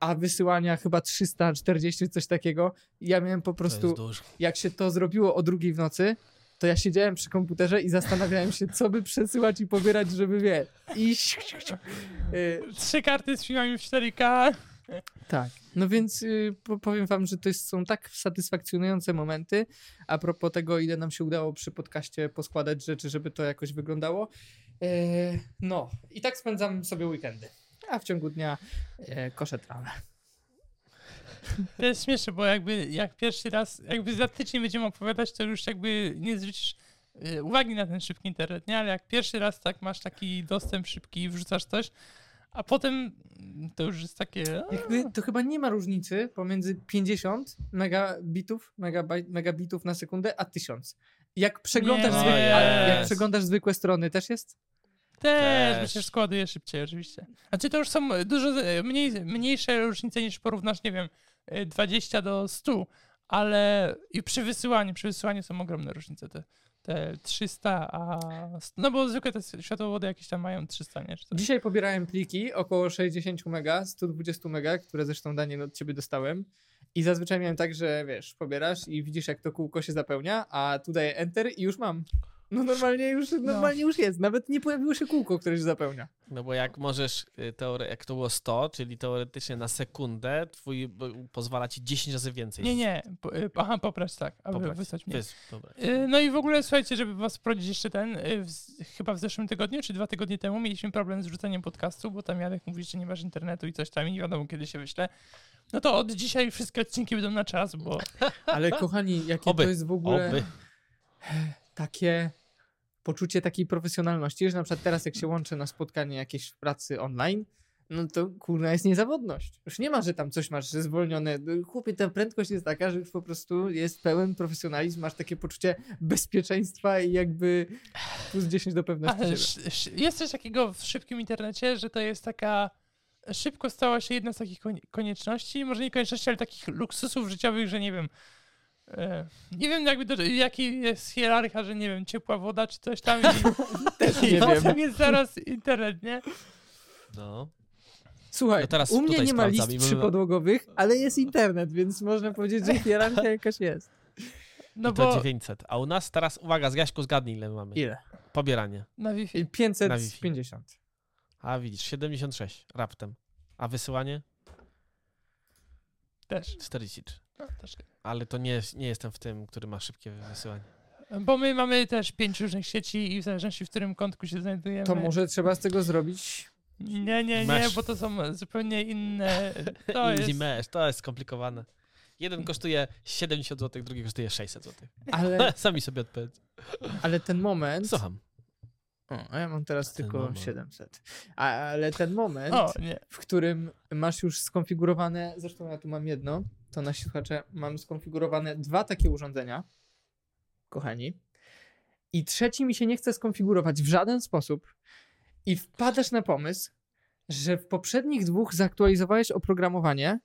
Speaker 1: a wysyłania chyba 340, coś takiego. Ja miałem po prostu, jak się to zrobiło o drugiej w nocy, to ja siedziałem przy komputerze i zastanawiałem się, co by przesyłać i pobierać, żeby wie. I
Speaker 3: Trzy karty z filmami w 4K.
Speaker 1: Tak. No więc y, po- powiem wam, że to jest, są tak satysfakcjonujące momenty. A propos tego, ile nam się udało przy podcaście poskładać rzeczy, żeby to jakoś wyglądało. E, no, i tak spędzam sobie weekendy. A w ciągu dnia e, koszę trawę.
Speaker 3: To jest śmieszne, bo jakby jak pierwszy raz, jakby za tydzień będziemy opowiadać, to już jakby nie zwrócisz y, uwagi na ten szybki internet, nie? Ale jak pierwszy raz tak masz taki dostęp szybki i wrzucasz coś, a potem to już jest takie... a,
Speaker 1: Jakby to chyba nie ma różnicy pomiędzy 50 megabitów, megabaj, megabitów na sekundę, a 1000. Jak przeglądasz, zwykłe,
Speaker 2: no
Speaker 1: a jak przeglądasz zwykłe strony, też jest?
Speaker 3: Też,
Speaker 2: Też.
Speaker 3: przecież składuje szybciej oczywiście. Znaczy to już są dużo mniej, mniejsze różnice niż porównasz, nie wiem, e, 20 do 100, ale i przy wysyłaniu, przy wysyłaniu są ogromne różnice, te, te 300, a... No bo zwykle te światłowody jakieś tam mają 300, nie?
Speaker 1: Dzisiaj pobierałem pliki około 60 mega, 120 mega, które zresztą Daniel od ciebie dostałem. I zazwyczaj miałem tak, że wiesz, pobierasz i widzisz jak to kółko się zapełnia, a tu daję enter i już mam. No normalnie już, normalnie już jest. Nawet nie pojawiło się kółko, które się zapełnia.
Speaker 2: No bo jak możesz, y, teore- jak to było 100, czyli teoretycznie na sekundę, twój pozwala ci 10 razy więcej.
Speaker 3: Nie, nie, po, e, aha, poprać tak, aby
Speaker 2: Pobrać.
Speaker 3: wysłać mnie.
Speaker 2: Wys-.
Speaker 3: Y, No i w ogóle słuchajcie, żeby was wprowadzić jeszcze ten, y, w, chyba w zeszłym tygodniu, czy dwa tygodnie temu mieliśmy problem z rzuceniem podcastu, bo tam Janek mówi, że nie masz internetu i coś tam i nie wiadomo kiedy się wyśle. No to od dzisiaj wszystkie odcinki będą na czas, bo
Speaker 1: Ale kochani, jakie
Speaker 2: Oby,
Speaker 1: to jest w ogóle
Speaker 2: Oby.
Speaker 1: Takie poczucie takiej profesjonalności, że na przykład teraz jak się łączę na spotkanie jakieś w pracy online, no to kurna jest niezawodność. Już nie ma, że tam coś masz zwolnione. Chłopie, ta prędkość jest taka, że już po prostu jest pełen profesjonalizm, masz takie poczucie bezpieczeństwa i jakby plus 10 do pewności
Speaker 3: ale
Speaker 1: siebie.
Speaker 3: jest coś takiego w szybkim internecie, że to jest taka szybko stała się jedna z takich konie- konieczności, może nie konieczności, ale takich luksusów życiowych, że nie wiem, nie wiem jakby do, jaki jest hierarcha, że nie wiem, ciepła woda czy coś tam i,
Speaker 1: Też
Speaker 3: i
Speaker 1: nie wiem.
Speaker 3: jest zaraz internet, nie?
Speaker 2: No.
Speaker 1: Słuchaj,
Speaker 2: No teraz
Speaker 1: u mnie nie ma list przypodłogowych, ale jest internet, więc można powiedzieć, że hierarchia jakaś jest.
Speaker 3: No
Speaker 2: I to
Speaker 3: bo
Speaker 2: 900. A u nas teraz, uwaga, z Jaśku zgadnij ile my mamy.
Speaker 1: Ile?
Speaker 2: Pobieranie.
Speaker 3: na Wi-Fi
Speaker 1: 550.
Speaker 2: A widzisz, 76 raptem. A wysyłanie?
Speaker 3: Też.
Speaker 2: 43.
Speaker 3: No, też.
Speaker 2: Ale to nie, nie jestem w tym, który ma szybkie wysyłanie.
Speaker 3: Bo my mamy też pięć różnych sieci i w zależności w którym kątku się znajdujemy.
Speaker 1: To może trzeba z tego zrobić
Speaker 3: Nie, nie, nie,
Speaker 2: Mesh.
Speaker 3: bo to są zupełnie inne. To
Speaker 2: Easy
Speaker 3: jest.
Speaker 2: mesh, to jest skomplikowane. Jeden kosztuje 70 zł, drugi kosztuje 600 zł.
Speaker 1: ale,
Speaker 2: Sami sobie odpowiedz.
Speaker 1: ale ten moment,
Speaker 2: Słucham.
Speaker 1: O, a ja mam teraz
Speaker 2: Ten
Speaker 1: tylko
Speaker 2: moment.
Speaker 1: 700. A, ale ten moment,
Speaker 3: O,
Speaker 1: w którym masz już skonfigurowane, zresztą ja tu mam jedno, to nasi słuchacze, mam skonfigurowane dwa takie urządzenia, kochani, i trzeci mi się nie chce skonfigurować w żaden sposób i wpadasz na pomysł, że w poprzednich dwóch zaktualizowałeś oprogramowanie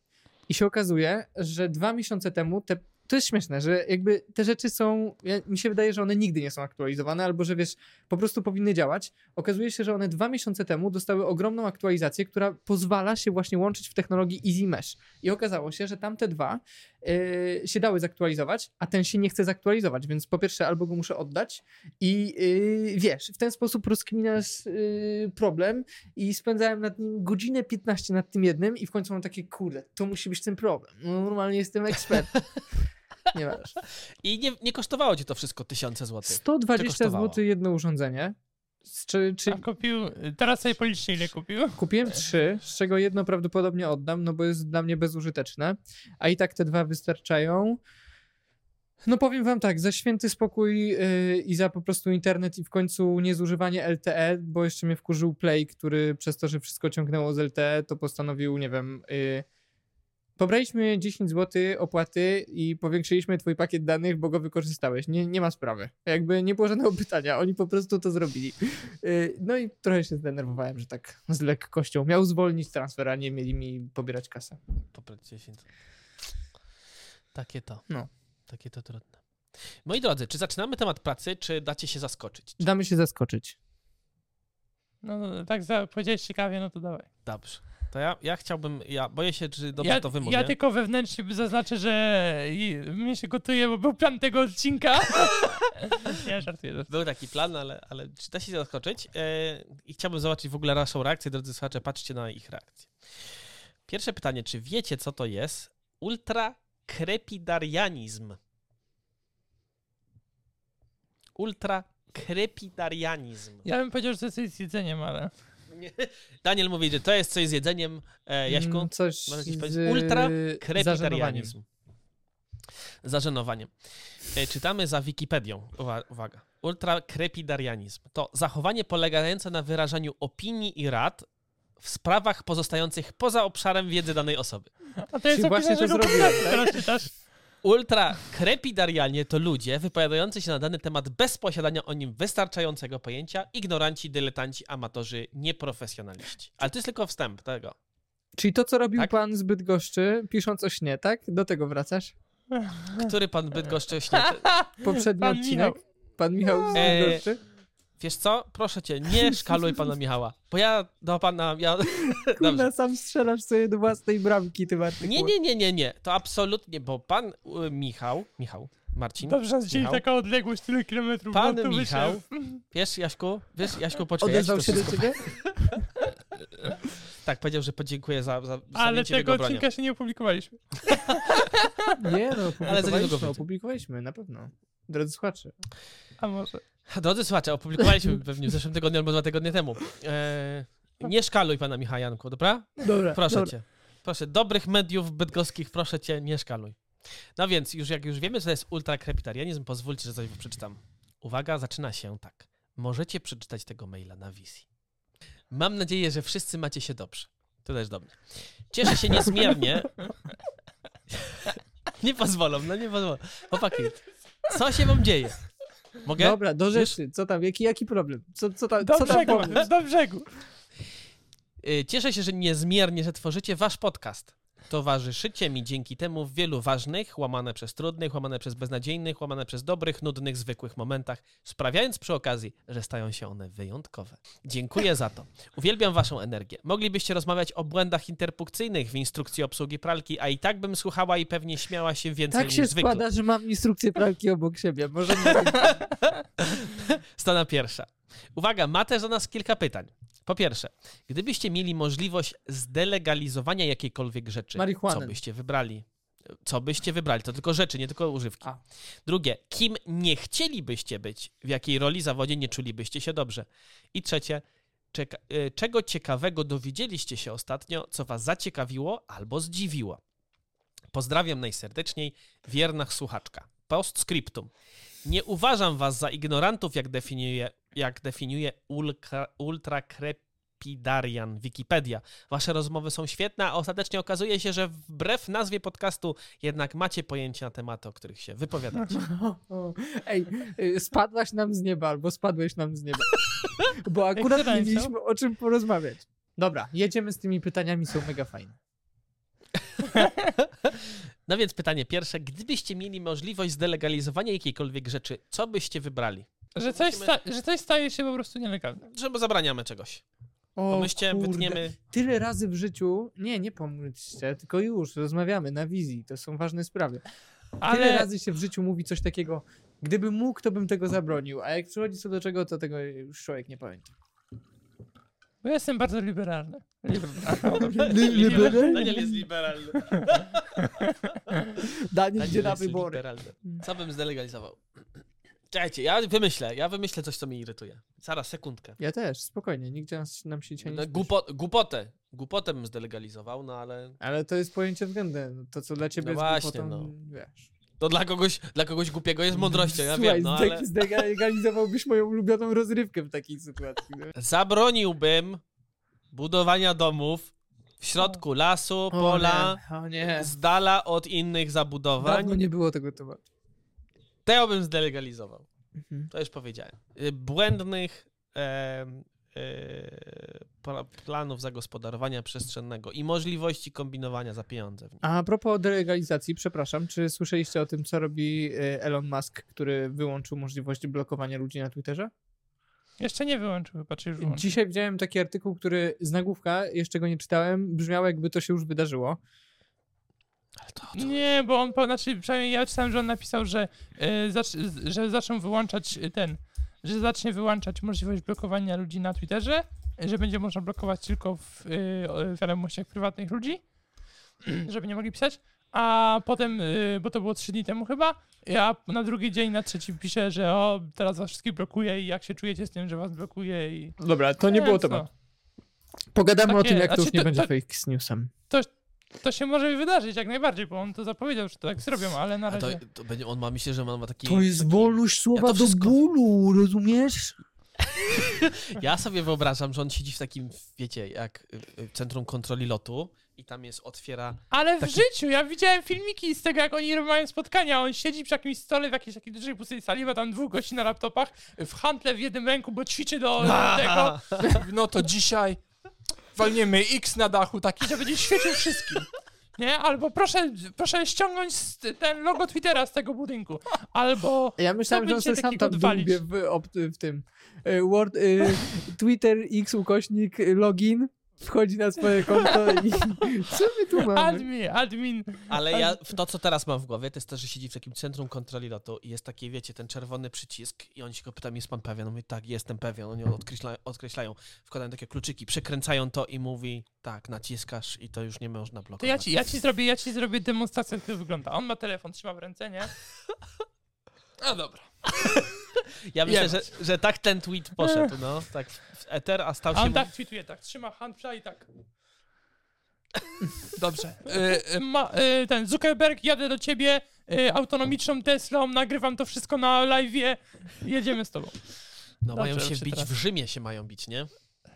Speaker 1: i się okazuje, że dwa miesiące temu te to jest śmieszne, że jakby te rzeczy są, ja, mi się wydaje, że one nigdy nie są aktualizowane, albo że wiesz, po prostu powinny działać. Okazuje się, że one dwa miesiące temu dostały ogromną aktualizację, która pozwala się właśnie łączyć w technologii Easy Mesh. I okazało się, że tamte dwa yy, się dały zaktualizować, a ten się nie chce zaktualizować, więc po pierwsze albo go muszę oddać i yy, wiesz, w ten sposób rozkminiasz yy, problem i spędzałem nad nim godzinę 15 nad tym jednym i w końcu mam takie, kurde, to musi być ten problem. No, normalnie jestem ekspert. Nie masz.
Speaker 2: I nie, nie kosztowało ci to wszystko tysiące złotych.
Speaker 1: 120
Speaker 2: kosztowało?
Speaker 1: zł jedno urządzenie. Czy, czy
Speaker 3: A kupił, teraz sobie policzcie ile kupił.
Speaker 1: kupiłem trzy, z czego jedno prawdopodobnie oddam, no bo jest dla mnie bezużyteczne, a i tak te dwa wystarczają. No powiem wam tak, za święty spokój yy, i za po prostu internet i w końcu niezużywanie LTE, bo jeszcze mnie wkurzył Play, który przez to, że wszystko ciągnęło z LTE, to postanowił, nie wiem, yy, pobraliśmy 10 zł opłaty i powiększyliśmy twój pakiet danych, bo go wykorzystałeś. Nie, nie ma sprawy. Jakby nie było żadnego pytania, oni po prostu to zrobili. Yy, No i trochę się zdenerwowałem, że tak z lekkością miał zwolnić transfer, a nie mieli mi pobierać kasę.
Speaker 2: Pobrać 10. Takie to.
Speaker 1: No.
Speaker 2: Takie to trudne. Moi drodzy, czy zaczynamy temat pracy, czy dacie się zaskoczyć?
Speaker 1: Damy się zaskoczyć.
Speaker 3: No, no tak za, powiedziałeś ciekawie, no to dawaj.
Speaker 2: Dobrze. To ja, ja chciałbym, ja boję się, czy dobrze
Speaker 3: ja,
Speaker 2: to wymówię.
Speaker 3: ja tylko wewnętrznie zaznaczę, że mnie się gotuje, bo był plan tego odcinka. nie, żartuję. żartuję.
Speaker 2: Był taki plan, ale, ale czy da się zaskoczyć? E, I chciałbym zobaczyć w ogóle naszą reakcję, drodzy słuchacze, patrzcie na ich reakcję. Pierwsze pytanie, czy wiecie, co to jest ultrakrepidarianizm? Ultrakrepidarianizm.
Speaker 3: Ja bym powiedział, że to jest jedzeniem, ale...
Speaker 2: Nie. Daniel mówi, że to jest coś z jedzeniem. E, Jaśku?
Speaker 1: Mm, Coś z
Speaker 2: Ultra
Speaker 1: zażenowaniem.
Speaker 2: Krepitarianizm. Zażenowaniem. E, czytamy za Wikipedią. Uwa- Uwaga. Ultrakrepidarianizm to zachowanie polegające na wyrażaniu opinii i rad w sprawach pozostających poza obszarem wiedzy danej osoby.
Speaker 3: A to jest
Speaker 1: Czyli właśnie to zrobiłem,
Speaker 3: teraz czytasz.
Speaker 2: Ultrakrepidarianie to ludzie wypowiadający się na dany temat bez posiadania o nim wystarczającego pojęcia, ignoranci, dyletanci, amatorzy, nieprofesjonaliści. Ale to jest tylko wstęp tego.
Speaker 1: Czyli to, co robił
Speaker 2: Tak?
Speaker 1: pan z Bydgoszczy, pisząc o śnie, tak? Do tego wracasz?
Speaker 2: Który pan Bydgoszczy śnieży?
Speaker 1: Poprzedni
Speaker 3: Pan
Speaker 1: odcinek.
Speaker 3: Michał.
Speaker 1: Pan Michał z
Speaker 2: Eee,
Speaker 1: Bydgoszczy?
Speaker 2: Wiesz co? Proszę cię, nie szkaluj pana Michała. Bo ja do pana. Ja...
Speaker 1: Sam strzelasz sobie do własnej bramki tym artykułem.
Speaker 2: Nie, nie, nie, nie, nie. To absolutnie, bo pan y, Michał. Michał, Marcin.
Speaker 3: Dobrze, dzieli
Speaker 2: Michał?
Speaker 3: taka odległość, tyle kilometrów.
Speaker 2: Pan
Speaker 3: no to
Speaker 2: Michał.
Speaker 3: wyszedł.
Speaker 2: Wiesz, Jaśku? Wiesz, Jaśku, poczekaj. ja
Speaker 1: Odezwał
Speaker 2: to
Speaker 1: się do ciebie?
Speaker 2: Tak, powiedział, że podziękuję za, za
Speaker 3: Ale tego odcinka się nie opublikowaliśmy.
Speaker 1: Nie, no,
Speaker 2: za
Speaker 1: opublikowaliśmy,
Speaker 2: będzie.
Speaker 1: opublikowaliśmy, na pewno. Drodzy słuchacze.
Speaker 3: A może.
Speaker 2: Drodzy słuchacze, opublikowaliśmy pewnie w zeszłym tygodniu albo dwa tygodnie temu. E, nie szkaluj pana Michała Janku, dobra?
Speaker 1: Dobra,
Speaker 2: Proszę cię. Proszę, dobrych mediów bydgoskich, proszę cię, nie szkaluj. No więc, już jak już wiemy, że to jest ultrakrepitarianizm, pozwólcie, że coś przeczytam. Uwaga, zaczyna się tak. Możecie przeczytać tego maila na wizji. Mam nadzieję, że wszyscy macie się dobrze. To też dobrze. Cieszę się niezmiernie. nie pozwolą, no nie pozwolą. Chłopaki, co się wam dzieje? Mogę?
Speaker 1: Dobra, do rzeczy. Co tam? Jaki, jaki problem? Co, co tam,
Speaker 3: Do
Speaker 1: co tam
Speaker 3: brzegu,
Speaker 1: pomysł?
Speaker 3: do brzegu.
Speaker 2: Y, Cieszę się, że niezmiernie, że tworzycie wasz podcast. Towarzyszycie mi dzięki temu w wielu ważnych, łamane przez trudnych, łamane przez beznadziejnych, łamane przez dobrych, nudnych, zwykłych momentach, sprawiając przy okazji, że stają się one wyjątkowe. Dziękuję za to. Uwielbiam waszą energię. Moglibyście rozmawiać o błędach interpunkcyjnych w instrukcji obsługi pralki, a i tak bym słuchała i pewnie śmiała się więcej
Speaker 1: Tak
Speaker 2: niż
Speaker 1: się
Speaker 2: zwykle.
Speaker 1: składa, że mam instrukcję pralki obok siebie. Może nie.
Speaker 2: Strona pierwsza. Uwaga, ma też do nas kilka pytań. Po pierwsze, gdybyście mieli możliwość zdelegalizowania jakiejkolwiek rzeczy,
Speaker 1: Marihuany.
Speaker 2: co byście wybrali? Co byście wybrali? To tylko rzeczy, nie tylko używki.
Speaker 1: A.
Speaker 2: Drugie, kim nie chcielibyście być? W jakiej roli zawodzie nie czulibyście się dobrze? I trzecie, czeka, y, czego ciekawego dowiedzieliście się ostatnio, co was zaciekawiło albo zdziwiło? Pozdrawiam najserdeczniej, wierna słuchaczka. Postscriptum. Nie uważam was za ignorantów, jak definiuje jak definiuje ultra, ultrakrepidarian Wikipedia. Wasze rozmowy są świetne, a ostatecznie okazuje się, że wbrew nazwie podcastu jednak macie pojęcie na tematy, o których się wypowiadacie.
Speaker 1: O, Ej, y, spadłaś nam z nieba, albo spadłeś nam z nieba. Bo akurat nie mieliśmy o czym porozmawiać. Dobra, jedziemy z tymi pytaniami, są mega fajne.
Speaker 2: No więc pytanie pierwsze. Gdybyście mieli możliwość zdelegalizowania jakiejkolwiek rzeczy, co byście wybrali?
Speaker 3: Że coś,
Speaker 2: Musimy-
Speaker 3: sta- że coś staje się po prostu nielegalne.
Speaker 2: Że zabraniamy czegoś.
Speaker 1: O,
Speaker 2: Pomyślcie,
Speaker 1: kurde.
Speaker 2: wytniemy.
Speaker 1: Tyle razy w życiu, nie, nie pomyślcie, tylko już, rozmawiamy na wizji, to są ważne sprawy. Tyle
Speaker 3: Ale
Speaker 1: razy się w życiu mówi coś takiego, gdybym mógł, to bym tego zabronił, a jak przychodzi co do czego, to tego już człowiek nie pamięta.
Speaker 3: bo ja jestem bardzo liberalny.
Speaker 1: Liberalny.
Speaker 2: Daniel jest liberalny.
Speaker 1: Daniel idzie
Speaker 2: Daniel
Speaker 1: na
Speaker 2: jest
Speaker 1: wybory.
Speaker 2: liberalny. Co bym zdelegalizował? Czekajcie, ja wymyślę, ja wymyślę coś, co mnie irytuje. Zaraz, sekundkę.
Speaker 1: Ja też, spokojnie, nigdzie nas, nam się dzisiaj nie
Speaker 2: No, głupo, głupotę. Głupotę bym zdelegalizował, no ale
Speaker 1: Ale to jest pojęcie względne. No To, co dla ciebie
Speaker 2: No
Speaker 1: jest
Speaker 2: właśnie,
Speaker 1: głupotą,
Speaker 2: no.
Speaker 1: wiesz.
Speaker 2: to dla kogoś, dla kogoś głupiego jest mądrością, ja
Speaker 1: Słuchaj,
Speaker 2: wiem, no ale...
Speaker 1: zdelegalizowałbyś moją ulubioną rozrywkę w takiej sytuacji. No.
Speaker 2: Zabroniłbym budowania domów w środku lasu, pola,
Speaker 1: O nie, o nie.
Speaker 2: z dala od innych zabudowań.
Speaker 1: Dawno nie było tego tematu.
Speaker 2: To bym zdelegalizował.
Speaker 1: Mhm.
Speaker 2: To już powiedziałem. Y, Błędnych y, pla- planów zagospodarowania przestrzennego i możliwości kombinowania za pieniądze.
Speaker 1: A propos delegalizacji, przepraszam, czy słyszeliście o tym, co robi e, Elon Musk, który wyłączył możliwość blokowania ludzi na Twitterze?
Speaker 3: Jeszcze nie wyłączył, chyba, czy już wyłączył.
Speaker 1: Dzisiaj widziałem taki artykuł, który z nagłówka, jeszcze go nie czytałem, brzmiał jakby to się już wydarzyło.
Speaker 2: Ale to, to,
Speaker 3: Nie, bo on, po, znaczy przynajmniej ja czytałem, że on napisał, że, y, zacz, że zaczną wyłączać y, ten, że zacznie wyłączać możliwość blokowania ludzi na Twitterze, że będzie można blokować tylko w y, wiadomościach prywatnych ludzi, żeby nie mogli pisać, a potem, y, bo to było trzy dni temu chyba, ja na drugi dzień, na trzeci piszę, że o, teraz was wszystkich blokuję i jak się czujecie z tym, że was blokuję i...
Speaker 1: Dobra, to nie było
Speaker 3: Wiem co.
Speaker 1: tematu. Pogadamy o tym, jak to
Speaker 3: znaczy
Speaker 1: już nie
Speaker 3: to-
Speaker 1: będzie
Speaker 3: to-
Speaker 1: fake newsem.
Speaker 3: To się może wydarzyć jak najbardziej, bo on to zapowiedział, że to tak zrobią, ale na
Speaker 2: a to,
Speaker 3: razie...
Speaker 2: to będzie, on ma, myślę, że on ma taki...
Speaker 1: To jest
Speaker 2: taki,
Speaker 1: wolność słowa
Speaker 2: to
Speaker 1: do
Speaker 2: wszystko-
Speaker 1: bólu, rozumiesz?
Speaker 2: Ja sobie wyobrażam, że on siedzi w takim, wiecie, jak centrum kontroli lotu i tam jest, otwiera...
Speaker 3: Ale w
Speaker 2: Taki-
Speaker 3: życiu, ja widziałem filmiki z tego, jak oni mają spotkania, on siedzi przy jakimś stole w jakiejś takiej dużej pustej sali, ma tam dwóch gości na laptopach, w handle w jednym ręku, bo ćwiczy do tego. No to dzisiaj walniemy X na dachu, taki, że będzie świecił wszystkim. Nie? Albo proszę, proszę ściągnąć ten logo Twittera z tego budynku. Albo
Speaker 1: Ja myślałem, że on sobie sam tam w, w tym. e, Word, e, Twitter X ukośnik login, wchodzi na swoje konto i co my tu mamy?
Speaker 3: admin, admin.
Speaker 2: Ale ja, w to, co teraz mam w głowie, to jest to, że siedzi w takim centrum kontroli lotu i jest taki, wiecie, ten czerwony przycisk i oni się go pytają, jest pan pewien? On mówi, tak, jestem pewien. Oni odkreślają, odkreślają wkładają takie kluczyki, przekręcają to i mówi, tak, naciskasz i to już nie można
Speaker 3: To
Speaker 2: blokować.
Speaker 3: ja ci, ja ci zrobię, ja ci zrobię demonstrację, jak to wygląda. On ma telefon, trzyma w ręce, nie? No dobra.
Speaker 2: Ja myślę,
Speaker 3: Jebać.
Speaker 2: że, że tak ten tweet poszedł, no, tak w eter, a stał
Speaker 3: A
Speaker 2: się...
Speaker 3: on tak tweetuje, tak, trzyma handla i tak. Dobrze. Y, y, ma, y, ten Zuckerberg, jadę do ciebie y, autonomiczną Teslą, nagrywam to wszystko na live'ie, jedziemy z tobą.
Speaker 2: No mają
Speaker 3: Dobrze,
Speaker 2: się
Speaker 3: już się
Speaker 2: bić,
Speaker 3: teraz-
Speaker 2: w Rzymie się mają bić, nie?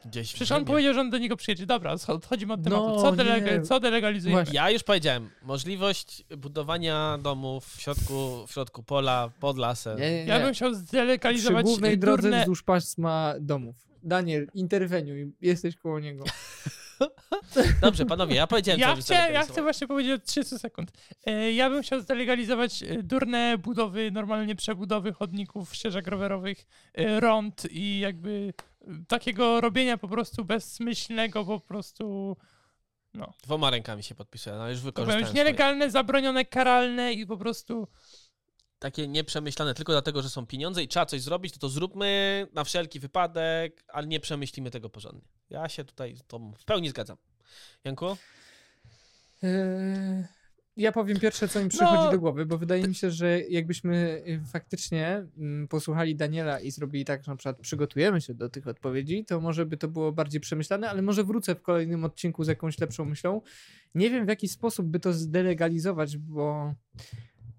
Speaker 2: Gdzieś
Speaker 3: Przecież on powiedział, że on do niego przyjedzie. Dobra, odchodzimy od tematu.
Speaker 1: No,
Speaker 3: Co, delega- co delegalizujemy?
Speaker 1: Właśnie.
Speaker 2: Ja już powiedziałem, możliwość budowania domów w środku, w środku pola, pod lasem.
Speaker 1: Nie, nie, nie.
Speaker 3: Ja bym chciał
Speaker 1: Przy
Speaker 3: zdelegalizować
Speaker 1: głównej
Speaker 3: y,
Speaker 1: drodze
Speaker 3: durne...
Speaker 1: wzdłuż pasma domów. Daniel, interweniuj, jesteś koło niego.
Speaker 2: Dobrze, panowie, ja powiedziałem,
Speaker 3: Ja
Speaker 2: co
Speaker 3: chcę, ja chcę właśnie powiedzieć od 30 sekund. E, Ja bym chciał zdelegalizować e, durne budowy, normalnie przebudowy chodników, ścieżek rowerowych, e, rond i jakby takiego robienia po prostu bezmyślnego, po prostu
Speaker 2: Dwoma rękami się podpisuję, no już wykorzystałem
Speaker 3: już
Speaker 2: swoje.
Speaker 3: nielegalne, zabronione, karalne i po prostu
Speaker 2: Takie nieprzemyślane tylko dlatego, że są pieniądze i trzeba coś zrobić, to to zróbmy na wszelki wypadek, ale nie przemyślimy tego porządnie. Ja się tutaj z w pełni zgadzam. Janku?
Speaker 1: Eee, Ja powiem pierwsze, co mi przychodzi
Speaker 3: No.
Speaker 1: do głowy, bo wydaje mi się, że jakbyśmy y, faktycznie mm, posłuchali Daniela i zrobili tak, że na przykład przygotujemy się do tych odpowiedzi, to może by to było bardziej przemyślane, ale może wrócę w kolejnym odcinku z jakąś lepszą myślą. Nie wiem, w jaki sposób by to zdelegalizować, bo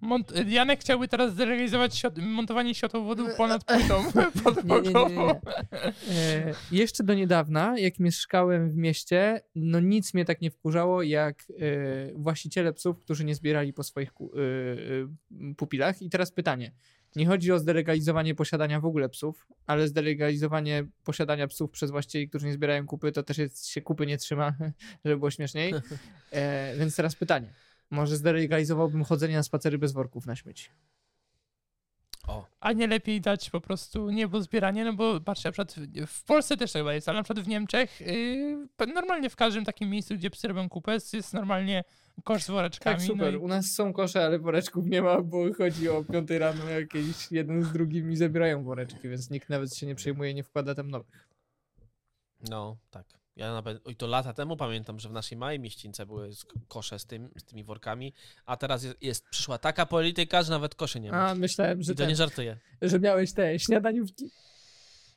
Speaker 3: Mont- Janek chciałby teraz zrealizować świat- montowanie światłowodów ponad płytą podłogową.
Speaker 1: E, jeszcze do niedawna, jak mieszkałem w mieście, no nic mnie tak nie wkurzało, jak e, właściciele psów, którzy nie zbierali po swoich ku, e, e, pupilach. I teraz pytanie. Nie chodzi o zdelegalizowanie posiadania w ogóle psów, ale zdelegalizowanie posiadania psów przez właścicieli, którzy nie zbierają kupy, to też jest, się kupy nie trzyma, żeby było śmieszniej. E, więc teraz pytanie. Może zdelegalizowałbym chodzenie na spacery bez worków na śmieci.
Speaker 2: O,
Speaker 3: A nie lepiej dać po prostu niebo zbieranie, no bo patrzcie, na przykład w- Polsce też tak chyba jest, ale na przykład w Niemczech yy, normalnie w każdym takim miejscu, gdzie psy robią kupę, jest normalnie kosz z woreczkami.
Speaker 1: Tak, super.
Speaker 3: No i,
Speaker 1: U nas są kosze, ale woreczków nie ma, bo chodzi o 5 rano, jakieś jeden z drugim i zabierają woreczki, więc nikt nawet się nie przejmuje, nie wkłada tam nowych.
Speaker 2: no, tak. Ja nawet, oj, to lata temu pamiętam, że w naszej małej mieścińce były kosze z, tym, z tymi workami, a teraz jest, jest przyszła taka polityka, że nawet koszy nie ma.
Speaker 1: A, myślałem, że,
Speaker 2: I to
Speaker 1: ten,
Speaker 2: nie żartuję.
Speaker 1: że miałeś te śniadaniówki.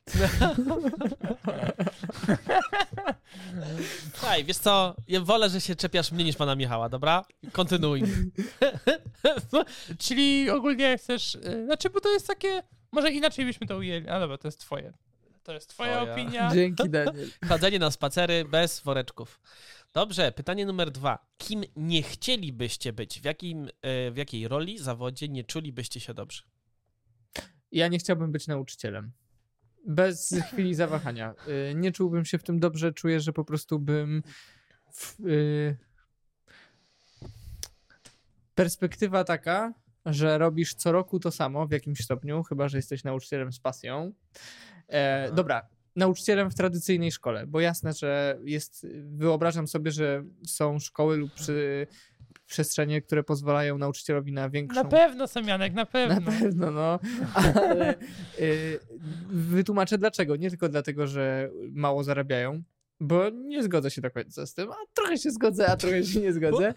Speaker 2: Słuchaj, wiesz co, ja wolę, że się czepiasz mnie niż pana Michała, dobra? Kontynuuj.
Speaker 3: Czyli ogólnie chcesz, yy, znaczy, bo to jest takie, może inaczej byśmy to ujęli, a dobra, to jest twoje. To jest twoja
Speaker 2: Twoja.
Speaker 3: opinia.
Speaker 1: Dzięki, Daniel.
Speaker 2: Chodzenie na spacery bez woreczków. Dobrze, pytanie numer dwa. Kim nie chcielibyście być? W, jakim, e, w jakiej roli, zawodzie nie czulibyście się dobrze?
Speaker 1: Ja nie chciałbym być nauczycielem. Bez chwili zawahania. Y, Nie czułbym się w tym dobrze, czuję, że po prostu bym. W, y... Perspektywa taka, że robisz co roku to samo w jakimś stopniu, chyba że jesteś nauczycielem z pasją. E, dobra, nauczycielem w tradycyjnej szkole, bo jasne, że jest. Wyobrażam sobie, że są szkoły lub przy, przestrzenie, które pozwalają nauczycielowi na większą
Speaker 3: Na pewno, Samianek, na
Speaker 1: na
Speaker 3: pewno.
Speaker 1: pewno, no. Ale y, wytłumaczę dlaczego. Nie tylko dlatego, że mało zarabiają, bo nie zgodzę się do końca z tym, a trochę się zgodzę, a trochę się nie zgodzę.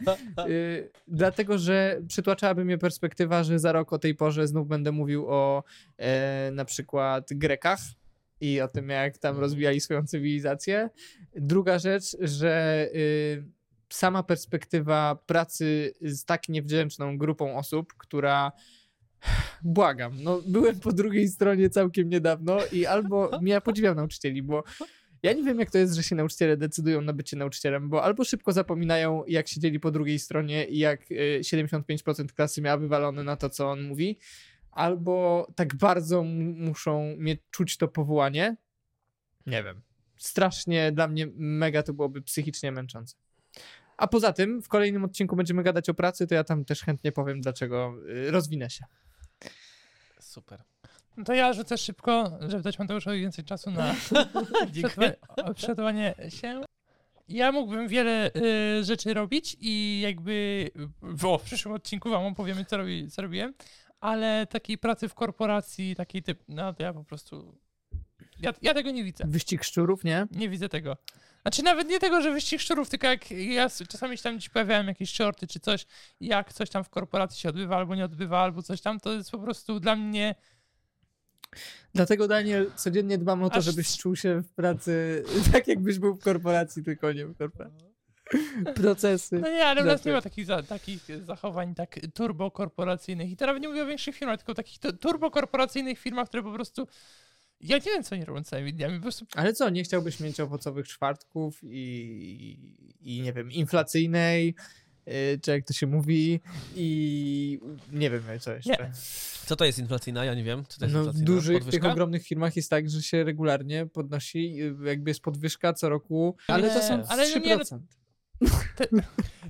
Speaker 1: Y, dlatego, że przytłaczałaby mnie perspektywa, że za rok o tej porze znów będę mówił o e, na przykład Grekach i o tym, jak tam rozwijali swoją cywilizację. Druga rzecz, że y, sama perspektywa pracy z tak niewdzięczną grupą osób, która błagam, no byłem po drugiej stronie całkiem niedawno i albo ja podziwiam nauczycieli, bo ja nie wiem, jak to jest, że się nauczyciele decydują na bycie nauczycielem, bo albo szybko zapominają, jak siedzieli po drugiej stronie i jak y, 75% klasy miała wywalone na to, co on mówi, albo tak bardzo muszą mieć, czuć to powołanie. Nie wiem. Strasznie dla mnie mega to byłoby psychicznie męczące. A poza tym, w kolejnym odcinku będziemy gadać o pracy, to ja tam też chętnie powiem, dlaczego y, rozwinę się.
Speaker 2: Super.
Speaker 3: No to ja rzucę szybko, żeby dać Mateuszowi więcej czasu na przygotowanie się. Ja mógłbym wiele y, rzeczy robić i jakby w, w przyszłym odcinku wam opowiemy, co, robi, co robiłem, ale takiej pracy w korporacji, takiej typ, no to ja po prostu, ja, ja tego nie widzę.
Speaker 1: Wyścig szczurów, nie?
Speaker 3: Nie widzę tego. Znaczy nawet nie tego, że wyścig szczurów, tylko jak ja czasami się tam gdzieś pojawiałem jakieś shorty czy coś, jak coś tam w korporacji się odbywa albo nie odbywa, albo coś tam, to jest po prostu dla mnie
Speaker 1: Dlatego, Daniel, codziennie dbam o to,
Speaker 3: Aż-
Speaker 1: żebyś czuł się w pracy tak, jakbyś był w korporacji, tylko nie w korporacji. Procesy.
Speaker 3: No nie, ale u nas nie
Speaker 1: Dlaczego?
Speaker 3: ma takich, za, takich zachowań tak turbokorporacyjnych. I teraz nie mówię o większych firmach, tylko o takich tu- turbokorporacyjnych firmach, które po prostu. Ja nie wiem, co oni robią całymi dniami. Po prostu
Speaker 1: Ale co, nie chciałbyś mieć owocowych czwartków i, i nie wiem, inflacyjnej, y, czy jak to się mówi, i nie wiem co jeszcze.
Speaker 2: Co to jest inflacyjna? Ja nie wiem. Co to jest
Speaker 1: No, w
Speaker 2: inflacyjna?
Speaker 1: dużych, tych ogromnych firmach jest tak, że się regularnie podnosi, y, jakby jest podwyżka co roku, ale to są
Speaker 3: Nie, ale
Speaker 1: 3%.
Speaker 3: nie, no-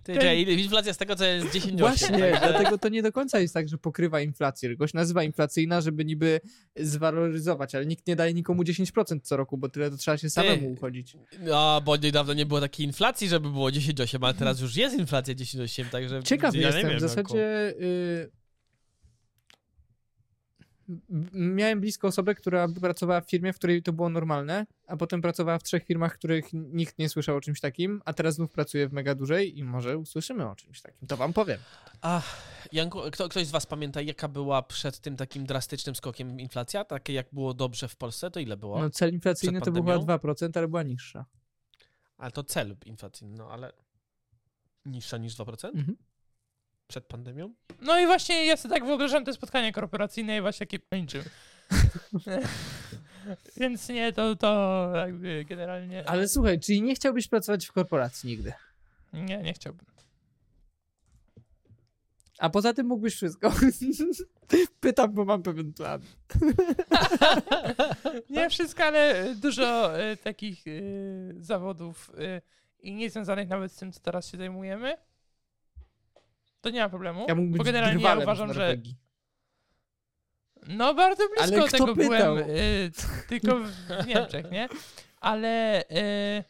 Speaker 2: Ty, czekaj, inflacja z tego, co jest 10
Speaker 1: Właśnie,
Speaker 2: także-
Speaker 1: dlatego to nie do końca jest tak, że pokrywa inflację, tylko się nazywa inflacyjna, żeby niby zwaloryzować, ale nikt nie daje nikomu 10% co roku, bo tyle to trzeba się samemu uchodzić.
Speaker 2: No, bo niedawno nie było takiej inflacji, żeby było 10,8, ale teraz już jest inflacja 10,8, także...
Speaker 1: Ciekaw
Speaker 2: ja
Speaker 1: jestem, w
Speaker 2: no,
Speaker 1: zasadzie y... miałem blisko osobę, która pracowała w firmie, w której to było normalne, a potem pracowała w trzech firmach, w których nikt nie słyszał o czymś takim, a teraz znów pracuje w mega dużej i może usłyszymy o czymś takim. To wam powiem.
Speaker 2: Ach, Janku, kto, ktoś z was pamięta, jaka była przed tym takim drastycznym skokiem inflacja? Takie jak było dobrze w Polsce, to ile było?
Speaker 1: No cel inflacyjny to był chyba
Speaker 2: pandemią?
Speaker 1: 2%, ale była niższa.
Speaker 2: Ale to cel inflacyjny, no ale niższa niż 2%?
Speaker 1: Mhm.
Speaker 2: Przed pandemią?
Speaker 3: No i właśnie ja sobie tak wyobrażam te spotkania korporacyjne i właśnie jakie kończyły. Więc nie, to, to jakby generalnie...
Speaker 1: Ale słuchaj, czyli nie chciałbyś pracować w korporacji nigdy?
Speaker 3: Nie, nie chciałbym.
Speaker 1: A poza tym mógłbyś wszystko. Pytam, bo mam pewien plan.
Speaker 3: Nie wszystko, ale dużo e, takich e, zawodów e, i niezwiązanych nawet z tym, co teraz się zajmujemy. To nie ma problemu.
Speaker 1: Ja mógłbym
Speaker 3: bo generalnie ja uważam, że. No bardzo blisko
Speaker 1: Ale kto
Speaker 3: tego
Speaker 1: pytał?
Speaker 3: byłem, y, tylko w Niemczech, nie? Ale y,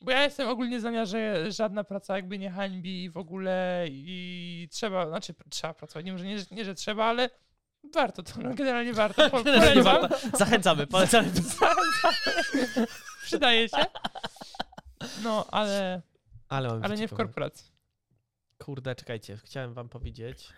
Speaker 3: bo ja jestem ogólnie zdania, że żadna praca jakby nie hańbi w ogóle i trzeba, znaczy trzeba pracować, nie, może nie, nie że trzeba, ale warto to, no, generalnie warto. Po,
Speaker 2: Generalnie warto. Zachęcamy, polecamy.
Speaker 3: Przydaje się. No, ale,
Speaker 2: Ale,
Speaker 3: ale nie w korporacji.
Speaker 2: Kurde, czekajcie, chciałem wam powiedzieć.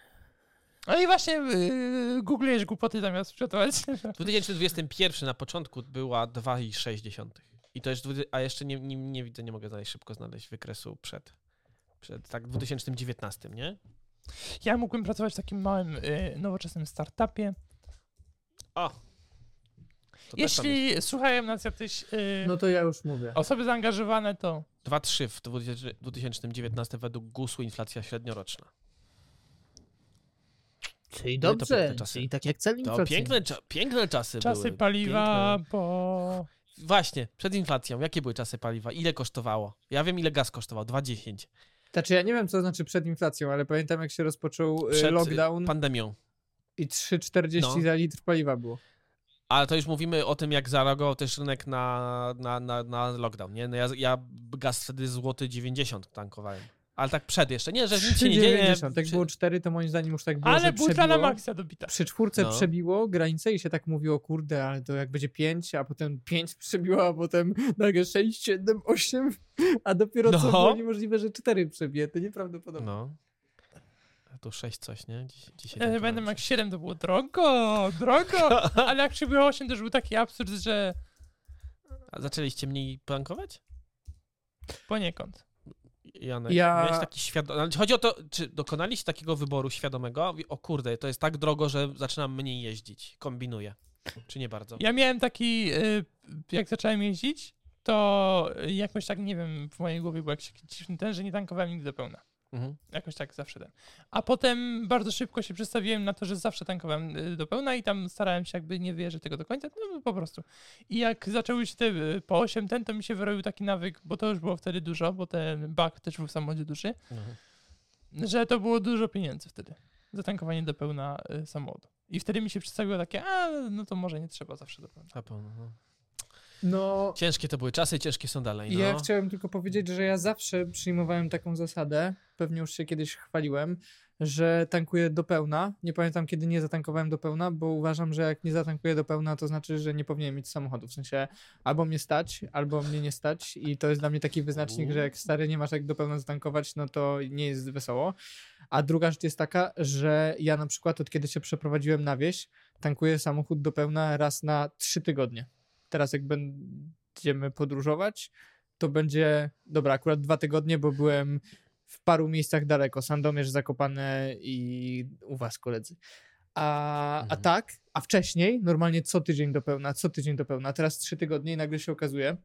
Speaker 3: No i właśnie yy, googlujesz głupoty zamiast przygotować.
Speaker 2: 2021 na początku była 2,6. I to jest, a jeszcze nie, nie, nie widzę, nie mogę znaleźć szybko znaleźć wykresu przed, przed tak 2019, nie?
Speaker 3: Ja mógłbym pracować w takim małym, yy, nowoczesnym startupie.
Speaker 2: O! To.
Speaker 3: Jeśli słuchają nas jacyś yy,
Speaker 1: No to ja już mówię.
Speaker 3: osoby zaangażowane, to
Speaker 2: 2,3 w 20- 2019 według GUS-u inflacja średnioroczna.
Speaker 1: Czyli
Speaker 2: No to
Speaker 1: dobrze,
Speaker 2: piękne czasy.
Speaker 1: czyli tak jak cel
Speaker 2: To
Speaker 1: inflacyjny.
Speaker 2: piękne, cza- piękne czasy,
Speaker 3: czasy
Speaker 2: były.
Speaker 3: paliwa,
Speaker 2: Piękne.
Speaker 3: bo
Speaker 2: Właśnie, przed inflacją. Jakie były czasy paliwa? Ile kosztowało? Ja wiem, ile gaz kosztował. 2,10.
Speaker 1: Znaczy ja nie wiem, co znaczy przed inflacją, ale pamiętam jak się rozpoczął y,
Speaker 2: Przed
Speaker 1: lockdown
Speaker 2: pandemią.
Speaker 1: i 3,40
Speaker 2: No.
Speaker 1: za litr paliwa było.
Speaker 2: Ale to już mówimy o tym, jak zareagował też rynek na, na, na, na lockdown, nie? No ja, ja gaz wtedy złoty 90 tankowałem. Ale tak przed jeszcze. Nie, że nic się nie dzieje.
Speaker 1: 3,90. Jak
Speaker 2: Przy-
Speaker 1: było 4, to moim zdaniem już tak było,
Speaker 3: ale butla na maksa dobita.
Speaker 1: Przy czwórce
Speaker 2: No.
Speaker 1: przebiło granicę i się tak mówiło, kurde, ale to jak będzie 5, a potem 5 przebiło, a potem nagle 6, 7, 8, a dopiero co
Speaker 2: No.
Speaker 1: było niemożliwe, że 4 przebije. To nieprawdopodobne.
Speaker 2: No. Tu 6 coś, nie? Dziś, dzisiaj
Speaker 3: Ja będę jak
Speaker 2: się.
Speaker 3: 7 to było drogo, drogo, ale jak przybyło 8 to już był taki absurd, że
Speaker 2: A zaczęliście mniej tankować?
Speaker 3: poniekąd.
Speaker 2: Janek,
Speaker 1: Ja-
Speaker 2: miałeś taki świadom... Chodzi o to, czy dokonaliście takiego wyboru świadomego? O kurde, to jest tak drogo, że zaczynam mniej jeździć. Kombinuję. Czy nie bardzo?
Speaker 3: Ja miałem taki, y, jak zacząłem jeździć, to jakoś tak, nie wiem, w mojej głowie był jakiś dziwny ten, że nie tankowałem nigdy do pełna.
Speaker 2: Mhm.
Speaker 3: Jakoś tak zawsze ten. A potem bardzo szybko się przestawiłem na to, że zawsze tankowałem y, do pełna i tam starałem się jakby nie wierzyć tego do końca, no po prostu. I jak zaczęły się te y, po 8 ten, to mi się wyrobił taki nawyk, bo to już było wtedy dużo, bo ten bak też był w samochodzie duży,
Speaker 2: Mhm.
Speaker 3: że to było dużo pieniędzy wtedy. Zatankowanie do pełna y, samochodu. I wtedy mi się przedstawiło takie, a no to może nie trzeba zawsze do pełna.
Speaker 2: Na pewno, no.
Speaker 1: No,
Speaker 2: Ciężkie to były czasy, ciężkie są dalej. No.
Speaker 1: ja chciałem tylko powiedzieć, że ja zawsze przyjmowałem taką zasadę, pewnie już się kiedyś chwaliłem, że tankuję do pełna. Nie pamiętam, kiedy nie zatankowałem do pełna, bo uważam, że jak nie zatankuję do pełna, to znaczy, że nie powinienem mieć samochodu. W sensie albo mnie stać, albo mnie nie stać i to jest dla mnie taki wyznacznik, że jak stary nie masz jak do pełna zatankować, no to nie jest wesoło. A druga rzecz jest taka, że ja na przykład od kiedy się przeprowadziłem na wieś, tankuję samochód do pełna raz na trzy tygodnie. Teraz jak będziemy podróżować, to będzie, dobra, akurat dwa tygodnie, bo byłem w paru miejscach daleko, Sandomierz, Zakopane i u was koledzy. A, a
Speaker 2: Mhm.
Speaker 1: tak, a wcześniej normalnie co tydzień do pełna, co tydzień do pełna, teraz trzy tygodnie i nagle się okazuje,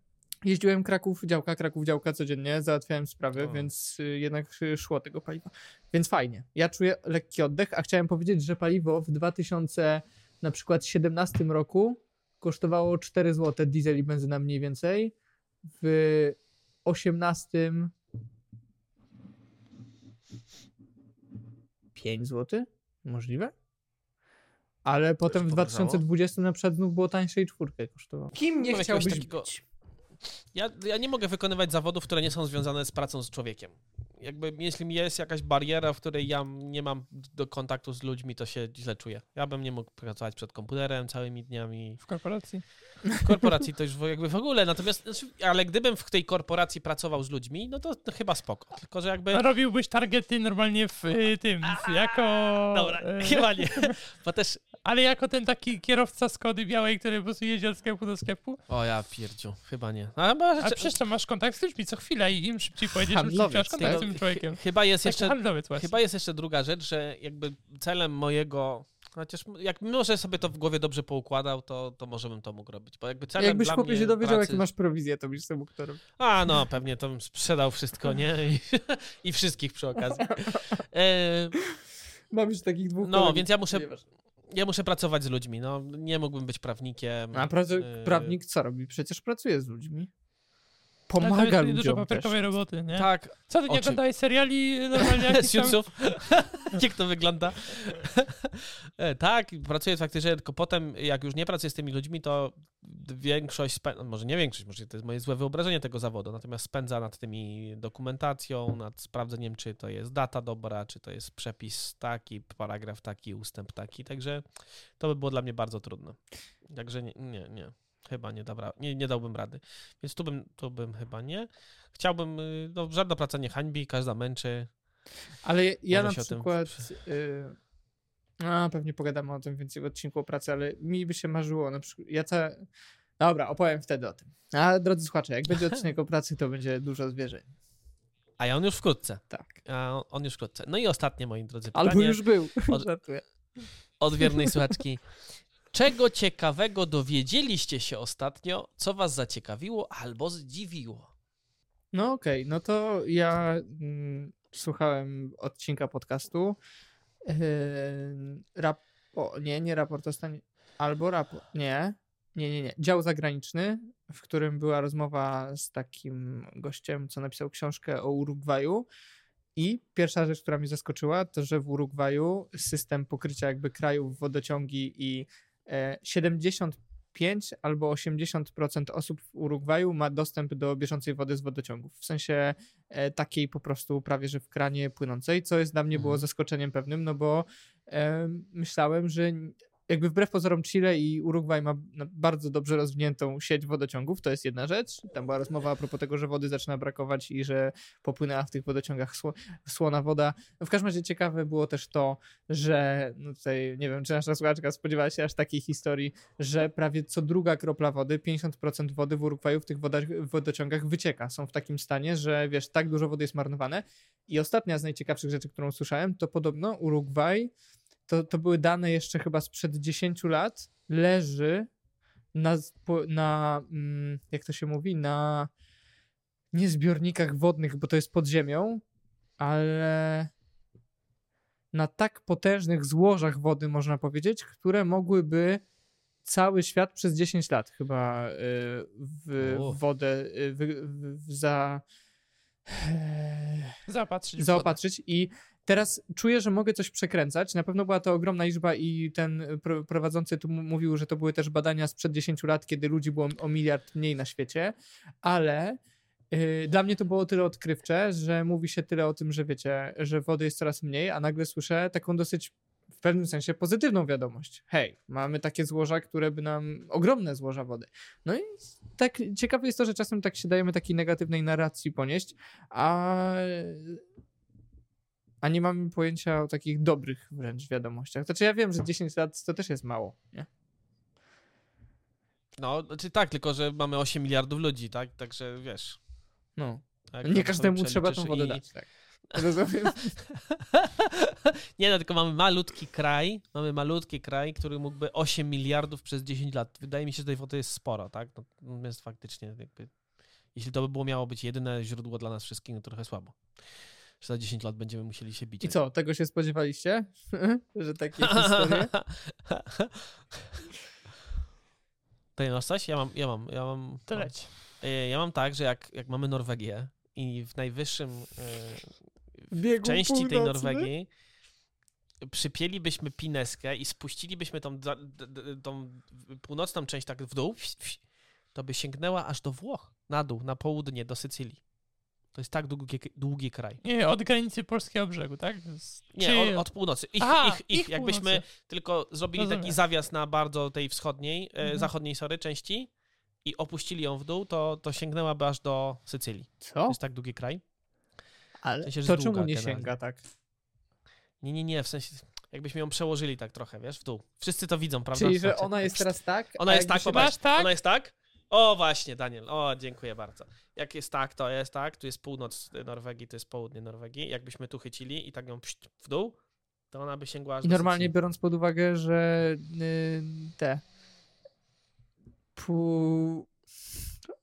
Speaker 1: jeździłem Kraków, działka, Kraków, działka codziennie, załatwiałem sprawy,
Speaker 2: O.
Speaker 1: więc y, jednak y, szło tego paliwa. Więc fajnie. Ja czuję lekki oddech, a chciałem powiedzieć, że paliwo w 2000 na przykład 17 roku kosztowało 4 zł diesel i benzyna mniej więcej. W 18 5 zł? Możliwe? Ale potem w
Speaker 2: podrożało?
Speaker 1: 2020 na przykład znów było tańsze i czwórkę kosztowało. Kim nie chciałbyś
Speaker 2: takiego-
Speaker 1: być?
Speaker 2: Ja, ja nie mogę wykonywać zawodów, które nie są związane z pracą z człowiekiem. Jakby jeśli jest jakaś bariera, w której ja nie mam do kontaktu z ludźmi, to się źle czuję. Ja bym nie mógł pracować przed komputerem całymi dniami.
Speaker 3: W korporacji.
Speaker 2: W korporacji to już jakby w ogóle, natomiast, znaczy, ale gdybym w tej korporacji pracował z ludźmi, no to, to chyba spoko. Tylko, że jakby...
Speaker 3: A robiłbyś targety normalnie w y, tym, w, jako...
Speaker 2: Dobra,
Speaker 3: y,
Speaker 2: chyba nie. Bo też,
Speaker 3: Ale jako ten taki kierowca Skody białej, który po prostu jedzie od sklepu do sklepu.
Speaker 2: O ja pierdziu, chyba nie. No, ale
Speaker 3: A przecież to masz kontakt z ludźmi co chwilę i im szybciej pojedziesz, im szybciej masz
Speaker 1: Handlowiec,
Speaker 3: kontakt z tym człowiekiem.
Speaker 2: Chyba jest
Speaker 3: Taki
Speaker 2: jeszcze. Chyba jest jeszcze druga rzecz, że jakby celem mojego. Chociaż jak może sobie to w głowie dobrze poukładał, to, to może bym to mógł robić. Bo jakby celem
Speaker 1: Jakbyś chłopie
Speaker 2: mnie
Speaker 1: się dowiedział,
Speaker 2: pracy...
Speaker 1: jakie masz prowizję, to byś sobie mógł to robić.
Speaker 2: A no, pewnie to bym sprzedał wszystko, nie? I, i wszystkich przy okazji. E,
Speaker 1: Mam już takich dwóch
Speaker 2: no,
Speaker 1: kolegów.
Speaker 2: więc ja muszę, ja muszę pracować z ludźmi. No, nie mógłbym być prawnikiem.
Speaker 1: A pracu-
Speaker 2: e,
Speaker 1: prawnik co robi? Przecież pracuje z ludźmi. Pomaga
Speaker 3: jest dużo
Speaker 1: ludziom też.
Speaker 3: papierkowej roboty, nie?
Speaker 2: Tak,
Speaker 3: Co ty nie
Speaker 2: Oczy-
Speaker 3: oglądałeś seriali normalnie.
Speaker 2: Siuców. Jak to wygląda? E, tak, pracuję faktycznie, tylko potem, jak już nie pracuję z tymi ludźmi, to większość, spę- no może nie większość, może to jest moje złe wyobrażenie tego zawodu, natomiast spędza nad tymi dokumentacją, nad sprawdzeniem, czy to jest data dobra, czy to jest przepis taki, paragraf taki, ustęp taki, także to by było dla mnie bardzo trudne. Także nie, nie, nie. Chyba nie, dobra, nie, nie dałbym rady. Więc tu bym, tu bym chyba nie. Chciałbym, y, no żadna praca nie hańbi, każda męczy,
Speaker 1: Ale ja, na
Speaker 2: o tym
Speaker 1: przykład. Y, a, pewnie pogadamy o tym więcej w odcinku o pracy, ale mi by się marzyło na przykład. Ja ca... Dobra, opowiem wtedy o tym. A drodzy słuchacze, jak będzie odcinek o pracy, to będzie dużo zwierzeń.
Speaker 2: A ja on już wkrótce.
Speaker 1: Tak.
Speaker 2: A on już wkrótce. No i ostatnie, moi drodzy, pytanie
Speaker 1: Albo już był.
Speaker 2: od- od wiernej słuchaczki. Czego ciekawego dowiedzieliście się ostatnio, co was zaciekawiło albo zdziwiło?
Speaker 1: No okej, no to ja mm, słuchałem odcinka podcastu. Yy, rap... O, nie, nie raport o stanie. Albo raport. Nie, nie, nie, nie. Dział zagraniczny, w którym była rozmowa z takim gościem, co napisał książkę o Urugwaju. I pierwsza rzecz, która mnie zaskoczyła, to że w Urugwaju system pokrycia jakby krajów wodociągi i 75 albo 80% osób w Urugwaju ma dostęp do bieżącej wody z wodociągów. W sensie e, takiej po prostu prawie, że w kranie płynącej, co jest dla mnie było
Speaker 2: Mhm.
Speaker 1: zaskoczeniem pewnym, no bo e, myślałem, że jakby wbrew pozorom Chile i Urugwaj ma bardzo dobrze rozwiniętą sieć wodociągów, to jest jedna rzecz. Tam była rozmowa a propos tego, że wody zaczyna brakować i że popłynęła w tych wodociągach sło, słona woda. No w każdym razie ciekawe było też to, że no tutaj nie wiem, czy nasza słuchaczka spodziewała się aż takiej historii, że prawie co druga kropla wody, 50% wody w Urugwaju w tych w wodociągach wycieka. Są w takim stanie, że wiesz, tak dużo wody jest marnowane. I ostatnia z najciekawszych rzeczy, którą słyszałem, to podobno Urugwaj, to, to były dane jeszcze chyba sprzed 10 lat, leży na, na mm, jak to się mówi, na nie zbiornikach wodnych, bo to jest pod ziemią, ale na tak potężnych złożach wody, można powiedzieć, które mogłyby cały świat przez 10 lat chyba y, w wodę y, w, w, w za
Speaker 3: Zapatrzyć w wodę.
Speaker 1: zaopatrzyć i teraz czuję, że mogę coś przekręcać. Na pewno była to ogromna liczba i ten pro- prowadzący tu mówił, że to były też badania sprzed 10 lat, kiedy ludzi było o miliard mniej na świecie, ale yy, dla mnie to było tyle odkrywcze, że mówi się tyle o tym, że wiecie, że wody jest coraz mniej, a nagle słyszę taką dosyć w pewnym sensie pozytywną wiadomość. Hej, mamy takie złoża, które by nam, ogromne złoża wody. No i tak ciekawe jest to, że czasem tak się dajemy takiej negatywnej narracji ponieść, a, a nie mamy pojęcia o takich dobrych wręcz wiadomościach. Znaczy ja wiem, że 10 lat to też jest mało, nie?
Speaker 2: No, znaczy tak, tylko że mamy 8 miliardów ludzi, tak? Także wiesz.
Speaker 1: No.
Speaker 2: jak
Speaker 1: Nie
Speaker 2: tam
Speaker 1: każdemu trzeba tą wodę
Speaker 2: i-
Speaker 1: dać. Tak. Rozumiem.
Speaker 2: nie no, tylko mamy malutki kraj, mamy malutki kraj, który mógłby 8 miliardów przez 10 lat. Wydaje mi się, że tej wody jest sporo, tak? No, Natomiast faktycznie jakby, jeśli to by było miało być jedyne źródło dla nas wszystkich, no to trochę słabo. Że za 10 lat będziemy musieli się bić.
Speaker 1: I co, tego się spodziewaliście? że takie historie?
Speaker 2: Ty masz coś? Ja mam, ja mam, ja mam.
Speaker 3: To leć.
Speaker 2: E, Ja mam tak, że jak, jak mamy Norwegię i w najwyższym e,
Speaker 1: Biegu
Speaker 2: części tej
Speaker 1: północny?
Speaker 2: Norwegii przypięlibyśmy pineskę i spuścilibyśmy tą, tą północną część tak w dół, to by sięgnęła aż do Włoch, na dół, na południe, do Sycylii. To jest tak długi, długi kraj.
Speaker 3: Nie, od granicy polskiego brzegu, tak? Z-
Speaker 2: Nie,
Speaker 3: czy-
Speaker 2: od, od północy. Ich,
Speaker 3: Aha,
Speaker 2: ich, ich,
Speaker 3: ich
Speaker 2: Jakbyśmy
Speaker 3: północy.
Speaker 2: tylko zrobili taki
Speaker 3: Rozumiem.
Speaker 2: zawias na bardzo tej wschodniej, e,
Speaker 3: Mhm.
Speaker 2: zachodniej, sorry, części i opuścili ją w dół, to, to sięgnęłaby aż do Sycylii. To
Speaker 1: Co?
Speaker 2: jest tak długi kraj.
Speaker 1: Ale
Speaker 2: sensie, że
Speaker 1: to czemu nie
Speaker 2: generalnie.
Speaker 1: sięga tak?
Speaker 2: Nie, nie, nie, w sensie Jakbyśmy ją przełożyli tak trochę, wiesz, w dół. Wszyscy to widzą, prawda?
Speaker 1: Czyli, że ona jest teraz tak?
Speaker 2: Ona jest tak, popatrz.
Speaker 3: Tak?
Speaker 2: Ona jest tak? O, właśnie, Daniel. O, dziękuję bardzo. Jak jest tak, to jest tak. Tu jest północ Norwegii, to jest południe Norwegii. Jakbyśmy tu chycili i tak ją pść w dół, to ona by sięgła aż
Speaker 1: I normalnie biorąc pod uwagę, że y, te pół...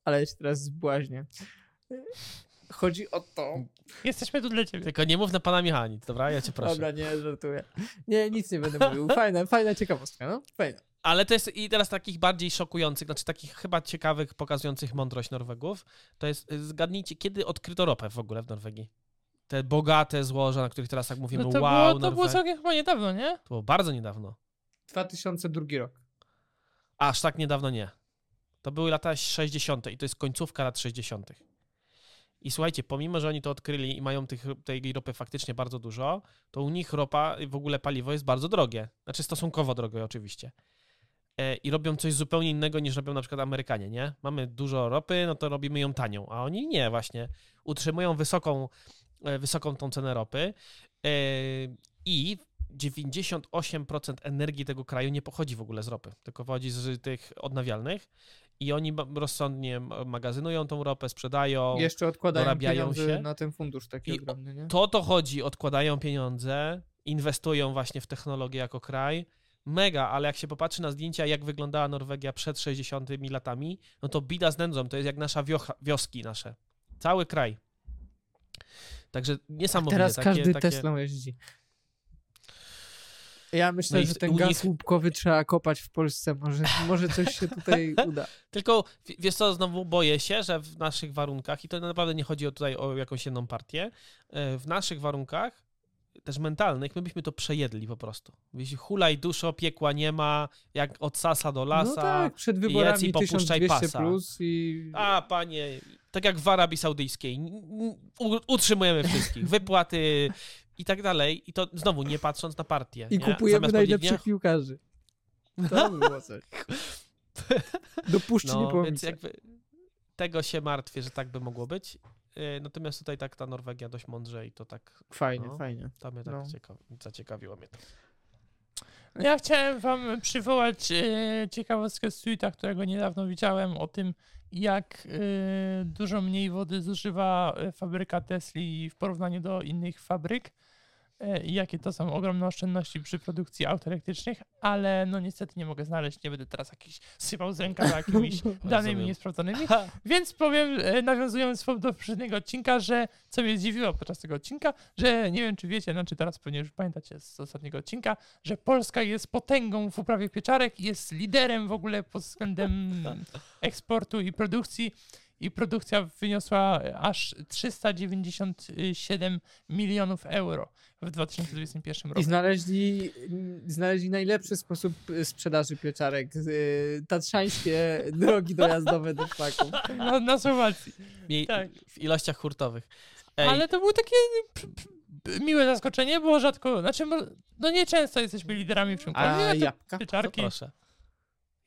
Speaker 1: Ale się teraz zbłaźnię. Chodzi o to...
Speaker 3: Jesteśmy tu dla ciebie.
Speaker 2: Tylko nie mów na pana Michała nic, dobra? Ja cię proszę.
Speaker 1: Dobra, nie, żartuję. Nie, nic nie będę mówił. Fajna, fajna ciekawostka, no. Fajna.
Speaker 2: Ale to jest i teraz takich bardziej szokujących, znaczy takich chyba ciekawych, pokazujących mądrość Norwegów, to jest, y, zgadnijcie, kiedy odkryto ropę w ogóle w Norwegii? Te bogate złoża, na których teraz tak mówimy,
Speaker 3: No to,
Speaker 2: wow,
Speaker 3: było, to było
Speaker 2: Norwe-
Speaker 3: całkiem chyba niedawno, nie?
Speaker 2: To było bardzo niedawno.
Speaker 1: 2002 rok.
Speaker 2: Aż tak niedawno nie. To były lata 60. i to jest końcówka lat 60. I słuchajcie, pomimo, że oni to odkryli i mają tych, tej ropy faktycznie bardzo dużo, to u nich ropa i w ogóle paliwo jest bardzo drogie. Znaczy stosunkowo drogie oczywiście. E, I robią coś zupełnie innego niż robią na przykład Amerykanie, nie? Mamy dużo ropy, no to robimy ją tanią, a oni nie właśnie. Utrzymują wysoką, e, wysoką tą cenę ropy e, i 98% energii tego kraju nie pochodzi w ogóle z ropy, tylko pochodzi z tych odnawialnych i oni rozsądnie magazynują tą ropę, sprzedają.
Speaker 1: Jeszcze odkładają
Speaker 2: dorabiają
Speaker 1: pieniądze
Speaker 2: się.
Speaker 1: na ten fundusz taki
Speaker 2: I
Speaker 1: ogromny, nie?
Speaker 2: To to chodzi, odkładają pieniądze, inwestują właśnie w technologię jako kraj. Mega, ale jak się popatrzy na zdjęcia, jak wyglądała Norwegia przed 60 latami, no to bida z nędzą, to jest jak nasza wiocha, wioski nasze. Cały kraj. Także niesamowite.
Speaker 1: Teraz
Speaker 2: takie,
Speaker 1: każdy
Speaker 2: takie...
Speaker 1: Teslą jeździ. Ja myślę,
Speaker 2: No
Speaker 1: że ten gaz
Speaker 2: nich-
Speaker 1: łupkowy trzeba kopać w Polsce. Może, może coś się tutaj uda.
Speaker 2: Tylko wiesz co, znowu boję się, że w naszych warunkach, i to naprawdę nie chodzi o tutaj o jakąś jedną partię, e, w naszych warunkach, też mentalnych, my byśmy to przejedli po prostu. Jeśli hulaj duszo, piekła nie ma, jak od sasa do lasa.
Speaker 1: No tak, przed
Speaker 2: jedz i
Speaker 1: wyborami
Speaker 2: popuszczaj
Speaker 1: 1200
Speaker 2: pasa.
Speaker 1: plus i...
Speaker 2: A, panie, tak jak w Arabii Saudyjskiej, utrzymujemy wszystkich, wypłaty i tak dalej. I to znowu nie patrząc na partię.
Speaker 1: I
Speaker 2: nie?
Speaker 1: kupujemy
Speaker 2: Zamiast
Speaker 1: najlepszych piłkarzy. To by było coś. Do puszczy
Speaker 2: No,
Speaker 1: nie
Speaker 2: więc jakby tego się martwię, że tak by mogło być. Yy, Natomiast tutaj tak ta Norwegia dość mądrze i to tak,
Speaker 1: Fajnie,
Speaker 2: no.
Speaker 1: fajnie.
Speaker 2: to mnie tak
Speaker 1: No.
Speaker 2: ciekaw, zaciekawiło mnie to.
Speaker 3: Ja chciałem wam przywołać e, ciekawostkę z tweeta, którego niedawno widziałem o tym, jak e, dużo mniej wody zużywa fabryka Tesli w porównaniu do innych fabryk e, i jakie to są ogromne oszczędności przy produkcji aut elektrycznych, ale no niestety nie mogę znaleźć, nie będę teraz jakiś sypał z rękawa jakimiś danymi
Speaker 2: Rozumiem.
Speaker 3: niesprawdzonymi, więc powiem, e, nawiązując do poprzedniego odcinka, że co mnie zdziwiło podczas tego odcinka, że nie wiem, czy wiecie, znaczy teraz pewnie już pamiętacie z ostatniego odcinka, że Polska jest potęgą w uprawie pieczarek jest liderem w ogóle pod względem eksportu i produkcji. I produkcja wyniosła aż 397 milionów euro w 2021
Speaker 1: I
Speaker 3: roku.
Speaker 1: znaleźli, znaleźli najlepszy sposób y, sprzedaży pieczarek. y, Tatrzańskie drogi dojazdowe do szlaków.
Speaker 3: Na, na Słowacji.
Speaker 2: I,
Speaker 3: Tak.
Speaker 2: W ilościach hurtowych. Ej,
Speaker 3: Ale to było takie p- p- miłe zaskoczenie, było rzadko, znaczy no nieczęsto jesteśmy liderami w czymkolwiek, a
Speaker 1: jabłka?
Speaker 3: pieczarki,
Speaker 2: proszę.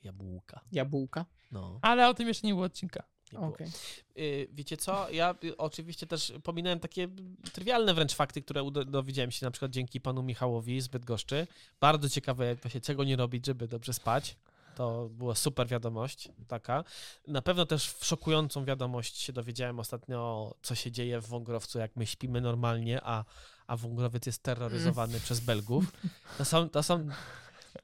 Speaker 2: Jabłka.
Speaker 1: Jabłka?
Speaker 2: No,
Speaker 3: ale o tym jeszcze nie było odcinka.
Speaker 2: Nie było.
Speaker 1: Okej.
Speaker 2: Y, Wiecie co? Ja y, oczywiście też pominąłem takie trywialne wręcz fakty, które dowiedziałem się na przykład dzięki panu Michałowi z Bydgoszczy. Bardzo ciekawe właśnie czego nie robić, żeby dobrze spać. To była super wiadomość taka. Na pewno też szokującą wiadomość się dowiedziałem ostatnio, co się dzieje w Wągrowcu, jak my śpimy normalnie, a, a Wągrowiec jest terroryzowany przez Belgów. To są, to są,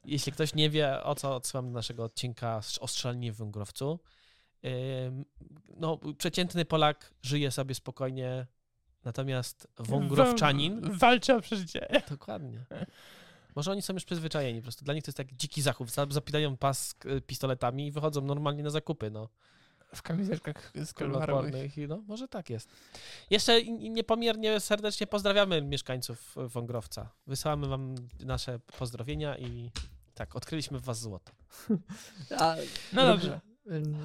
Speaker 2: jeśli ktoś nie wie, o co odsyłam do naszego odcinka o w Wągrowcu. No, przeciętny Polak żyje sobie spokojnie, natomiast Wągrowczanin...
Speaker 3: W- Walczy o przeżycie.
Speaker 2: Dokładnie. Może oni są już przyzwyczajeni, po prostu dla nich to jest tak dziki zachód. Za- Zapinają pas k- pistoletami i wychodzą normalnie na zakupy, no.
Speaker 3: W kamizelkach z
Speaker 2: i no, może tak jest. Jeszcze niepomiernie serdecznie pozdrawiamy mieszkańców y, Wągrowca. Wysyłamy wam nasze pozdrowienia i tak, odkryliśmy w was złoto.
Speaker 1: A,
Speaker 3: No dobrze.
Speaker 1: Ym,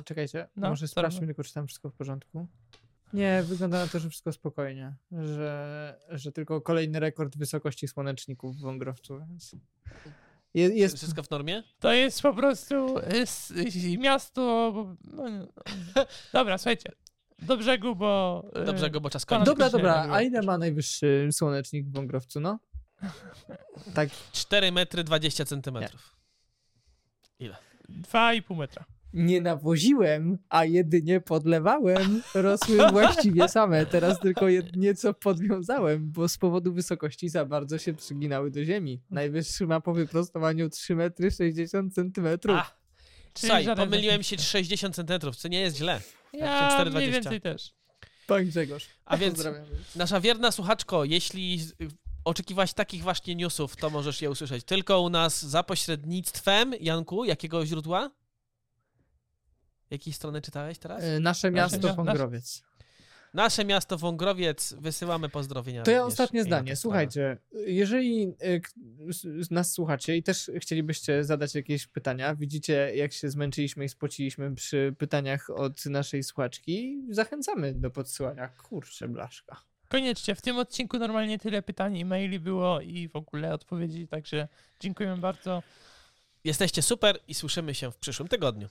Speaker 1: Czekajcie,
Speaker 3: No,
Speaker 1: może sprawdźmy tylko, czy tam wszystko w porządku. Nie, wygląda na to, że wszystko spokojnie. Że, że tylko kolejny rekord wysokości słoneczników w Wągrowcu, więc... Je, jest,
Speaker 2: Wszystko w normie?
Speaker 3: To jest po prostu y, miasto. No, nie- dobra, słuchajcie. Do brzegu, bo. y,
Speaker 2: Dobrze go, bo czas kończy.
Speaker 1: Dobra, dobra, a ile ma najwyższy słonecznik w Wągrowcu, no? Tak,
Speaker 2: 4 metry 20 centymetrów. Ile?
Speaker 3: 2,5 metra.
Speaker 1: Nie nawoziłem, a jedynie podlewałem. Rosły właściwie same. Teraz tylko je, nieco podwiązałem, bo z powodu wysokości za bardzo się przyginały do ziemi. Najwyższy ma po wyprostowaniu 3 metry 60 centymetrów.
Speaker 2: Słuchaj, pomyliłem się 60 centymetrów, co nie jest źle.
Speaker 3: Ja
Speaker 2: 4,20.
Speaker 3: mniej więcej też.
Speaker 1: Pan Grzegorz.
Speaker 2: A więc nasza wierna słuchaczko, jeśli oczekiwałaś takich właśnie newsów, to możesz je usłyszeć tylko u nas za pośrednictwem, Janku, jakiego źródła? Jakiej strony czytałeś teraz?
Speaker 1: E, Nasze miasto
Speaker 3: mia-
Speaker 1: Wągrowiec.
Speaker 2: Nasze miasto Wągrowiec, wysyłamy pozdrowienia.
Speaker 1: To ja
Speaker 2: również
Speaker 1: ostatnie zdanie. Słuchajcie, jeżeli s- nas słuchacie i też chcielibyście zadać jakieś pytania, widzicie jak się zmęczyliśmy i spociliśmy przy pytaniach od naszej słuchaczki, zachęcamy do podsyłania. Kurczę, blaszka.
Speaker 3: Koniecznie, w tym odcinku normalnie tyle pytań i maili było i w ogóle odpowiedzi, także dziękujemy bardzo.
Speaker 2: Jesteście super i słyszymy się w przyszłym tygodniu.